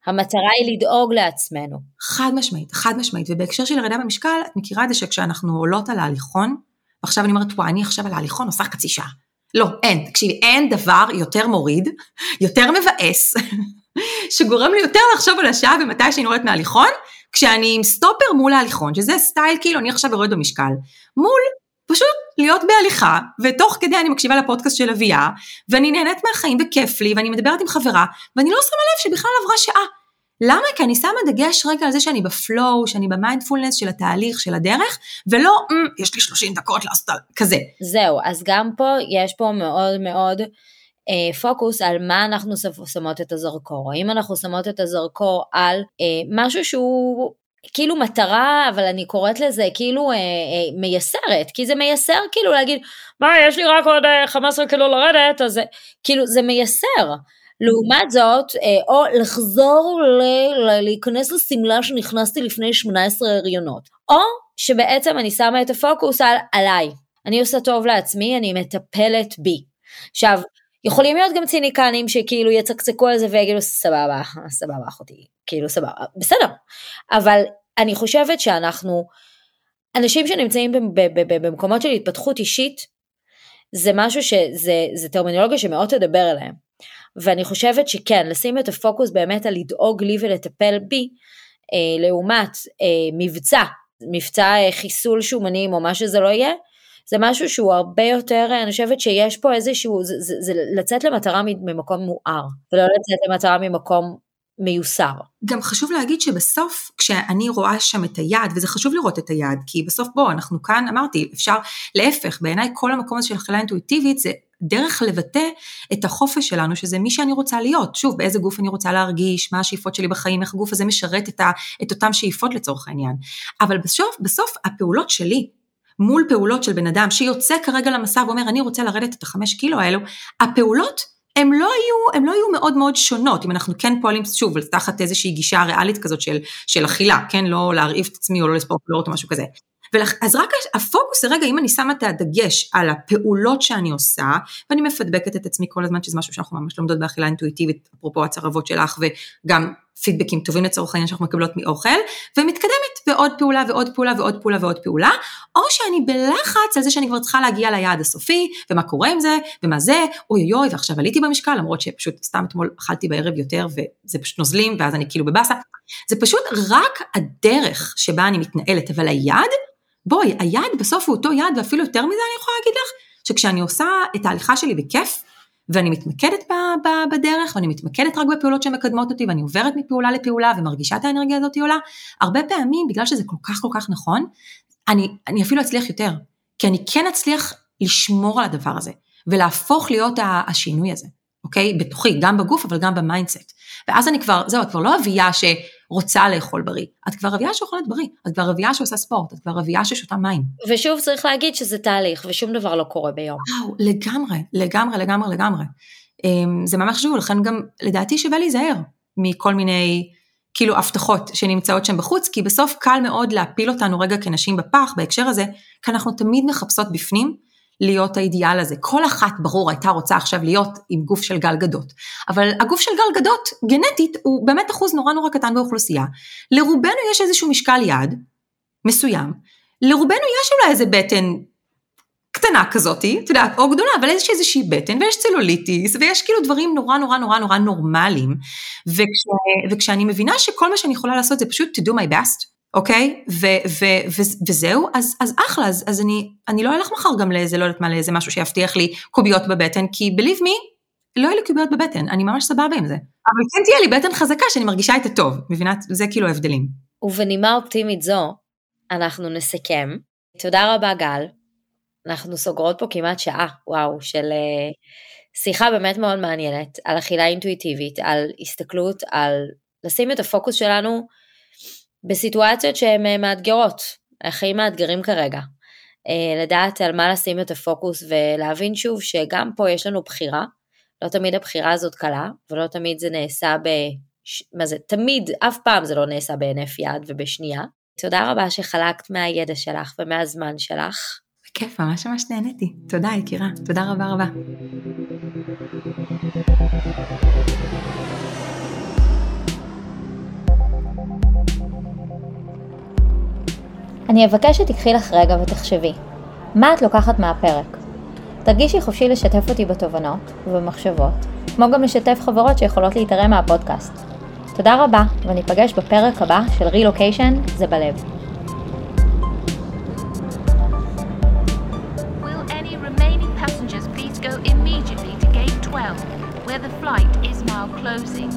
המטרה היא לדאוג לעצמנו. חד משמעית, חד משמעית, ובהקשר של ירידה במשקל, את מכירה את זה שכשאנחנו עולות על ההליכון, ועכשיו אני אומרת, וואי, אני עכשיו על ההליכון עושה חצי שעה. לא, אין, תקשיבי, אין דבר יותר מוריד, יותר מבאס, *laughs* שגורם לי יותר לחשוב על השעה ומתי שאני יורדת מההליכון, כשאני עם סטופר מול ההליכון, שזה סטייל כאילו אני עכשיו יורדת במשקל, מול פשוט להיות בהליכה, ותוך כדי אני מקשיבה לפודקאסט של אביה, ואני נהנית מהחיים וכיף לי, ואני מדברת עם חברה, ואני לא שמה לב שבכלל עברה שעה. למה? כי אני שמה דגש רגע על זה שאני בפלואו, שאני במיינדפולנס של התהליך, של הדרך, ולא, mm, יש לי 30 דקות לעשות כזה. זהו, אז גם פה יש פה מאוד מאוד פוקוס על מה אנחנו שמות את הזרקור. האם אנחנו שמות את הזרקור על אה, משהו שהוא כאילו מטרה, אבל אני קוראת לזה כאילו אה, אה, מייסרת, כי זה מייסר כאילו להגיד, מה, יש לי רק עוד אה, 15 קילו לרדת, אז כאילו זה מייסר. לעומת זאת, אה, או לחזור ל, ל, להיכנס לשמלה שנכנסתי לפני 18 הריונות, או שבעצם אני שמה את הפוקוס על עליי. אני עושה טוב לעצמי, אני מטפלת בי. עכשיו, יכולים להיות גם ציניקנים שכאילו יצקצקו על זה ויגידו סבבה, סבבה אחותי, כאילו סבבה, בסדר. אבל אני חושבת שאנחנו, אנשים שנמצאים במקומות של התפתחות אישית, זה משהו שזה טרמינולוגיה שמאוד תדבר אליהם. ואני חושבת שכן, לשים את הפוקוס באמת על לדאוג לי ולטפל בי, אה, לעומת אה, מבצע, מבצע אה, חיסול שומנים או מה שזה לא יהיה, זה משהו שהוא הרבה יותר, אני חושבת שיש פה איזשהו, זה, זה, זה לצאת למטרה ממקום מואר, ולא לצאת למטרה ממקום מיוסר. גם חשוב להגיד שבסוף, כשאני רואה שם את היעד, וזה חשוב לראות את היעד, כי בסוף בוא, אנחנו כאן, אמרתי, אפשר, להפך, בעיניי כל המקום הזה של אכילה אינטואיטיבית זה דרך לבטא את החופש שלנו, שזה מי שאני רוצה להיות. שוב, באיזה גוף אני רוצה להרגיש, מה השאיפות שלי בחיים, איך הגוף הזה משרת את, ה, את אותם שאיפות לצורך העניין. אבל בסוף, בסוף הפעולות שלי, מול פעולות של בן אדם שיוצא כרגע למסע ואומר, אני רוצה לרדת את החמש קילו האלו, הפעולות הם לא לא היו מאוד מאוד שונות, אם אנחנו כן פועלים, שוב, תחת איזושהי גישה ריאלית כזאת של, של אכילה, כן, לא להרעיב את עצמי או לא לספור פלורות או משהו כזה. אז רק הפוקוס רגע, אם אני שמה את הדגש על הפעולות שאני עושה, ואני מפדבקת את עצמי כל הזמן, שזה משהו שאנחנו ממש לומדות באכילה אינטואיטיבית, אפרופו הצרבות שלך, וגם פידבקים טובים לצורך העניין שאנחנו מקבלות מאוכל, ומתקדמת בעוד פעולה ועוד פעולה ועוד פעולה ועוד פעולה, או שאני בלחץ על זה שאני כבר צריכה להגיע ליעד הסופי, ומה קורה עם זה, ומה זה, אוי אוי אוי, ועכשיו עליתי במשקל, למרות שפשוט סתם אתמול אכלתי בערב יותר, וזה פשוט נוזלים, ואז אני כאילו בבאסה. זה פשוט רק הדרך שבה אני מתנהלת, אבל היעד, בואי, היעד בסוף הוא אותו יעד, ואפילו יותר מזה אני יכולה להגיד לך, שכשאני עושה את ההליכה שלי בכיף, ואני מתמקדת ב- ב- בדרך, ואני מתמקדת רק בפעולות שמקדמות אותי, ואני עוברת מפעולה לפעולה ומרגישה את האנרגיה הזאת עולה, הרבה פעמים, בגלל שזה כל כך כל כך נכון, אני, אני אפילו אצליח יותר, כי אני כן אצליח לשמור על הדבר הזה, ולהפוך להיות השינוי הזה, אוקיי? בתוכי, גם בגוף, אבל גם ב mindset. ואז אני כבר, זהו, את כבר לא אביה שרוצה לאכול בריא, את כבר אביה שאוכלת בריא, את כבר אביה שעושה ספורט, את כבר אביה ששותה מים. ושוב צריך להגיד שזה תהליך, ושום דבר לא קורה ביום. וואו, לגמרי, לגמרי, לגמרי, לגמרי. אמ, זה ממש חשוב, לכן גם לדעתי שווה להיזהר מכל מיני כאילו הבטחות שנמצאות שם בחוץ, כי בסוף קל מאוד להפיל אותנו רגע כנשים בפח בהקשר הזה, כי אנחנו תמיד מחפשות בפנים להיות האידיאל הזה. כל אחת, ברור, הייתה רוצה עכשיו להיות עם גוף של גל גדות, אבל הגוף של גל גדות, גנטית, הוא באמת אחוז נורא נורא קטן באוכלוסייה. לרובנו יש איזשהו משקל יעד מסוים, לרובנו יש אולי איזה בטן קטנה כזאתי, את יודעת, או גדולה, אבל יש איזושהי בטן, ויש צלוליטיס, ויש כאילו דברים נורא נורא נורא נורא נורמליים, וכש, וכשאני מבינה שכל מה שאני יכולה לעשות זה פשוט to do my best, אוקיי? ו, ו, ו, וזהו, אז, אז אחלה, אז, אז אני, אני לא אלך מחר גם לאיזה, לא יודעת מה, לאיזה משהו שיבטיח לי קוביות בבטן, כי believe me, לא יהיו לי קוביות בבטן, אני ממש סבבה עם זה. אבל כן תהיה לי בטן חזקה שאני מרגישה איתה טוב, מבינה? זה כאילו ההבדלים. ובנימה אופטימית זו, אנחנו נסכם. תודה רבה גל. אנחנו סוגרות פה כמעט שעה, וואו, של uh, שיחה באמת מאוד מעניינת על אכילה אינטואיטיבית, על הסתכלות, על לשים את הפוקוס שלנו בסיטואציות שהן אה, מאתגרות, החיים מאתגרים כרגע. Uh, לדעת על מה לשים את הפוקוס ולהבין שוב שגם פה יש לנו בחירה, לא תמיד הבחירה הזאת קלה, ולא תמיד זה נעשה ב... מה זה, תמיד, אף פעם זה לא נעשה בהינף יד ובשנייה. תודה רבה שחלקת מהידע שלך ומהזמן שלך. בכיף, ממש ממש נהניתי. תודה יקירה, תודה רבה רבה. אני אבקש שתיקחי לך רגע ותחשבי, מה את לוקחת מהפרק? תרגישי חופשי לשתף אותי בתובנות ובמחשבות, כמו גם לשתף חברות שיכולות להתערם מהפודקאסט. תודה רבה, וניפגש בפרק הבא של רילוקיישן זה בלב. go immediately to gate 12, where the flight is now closing.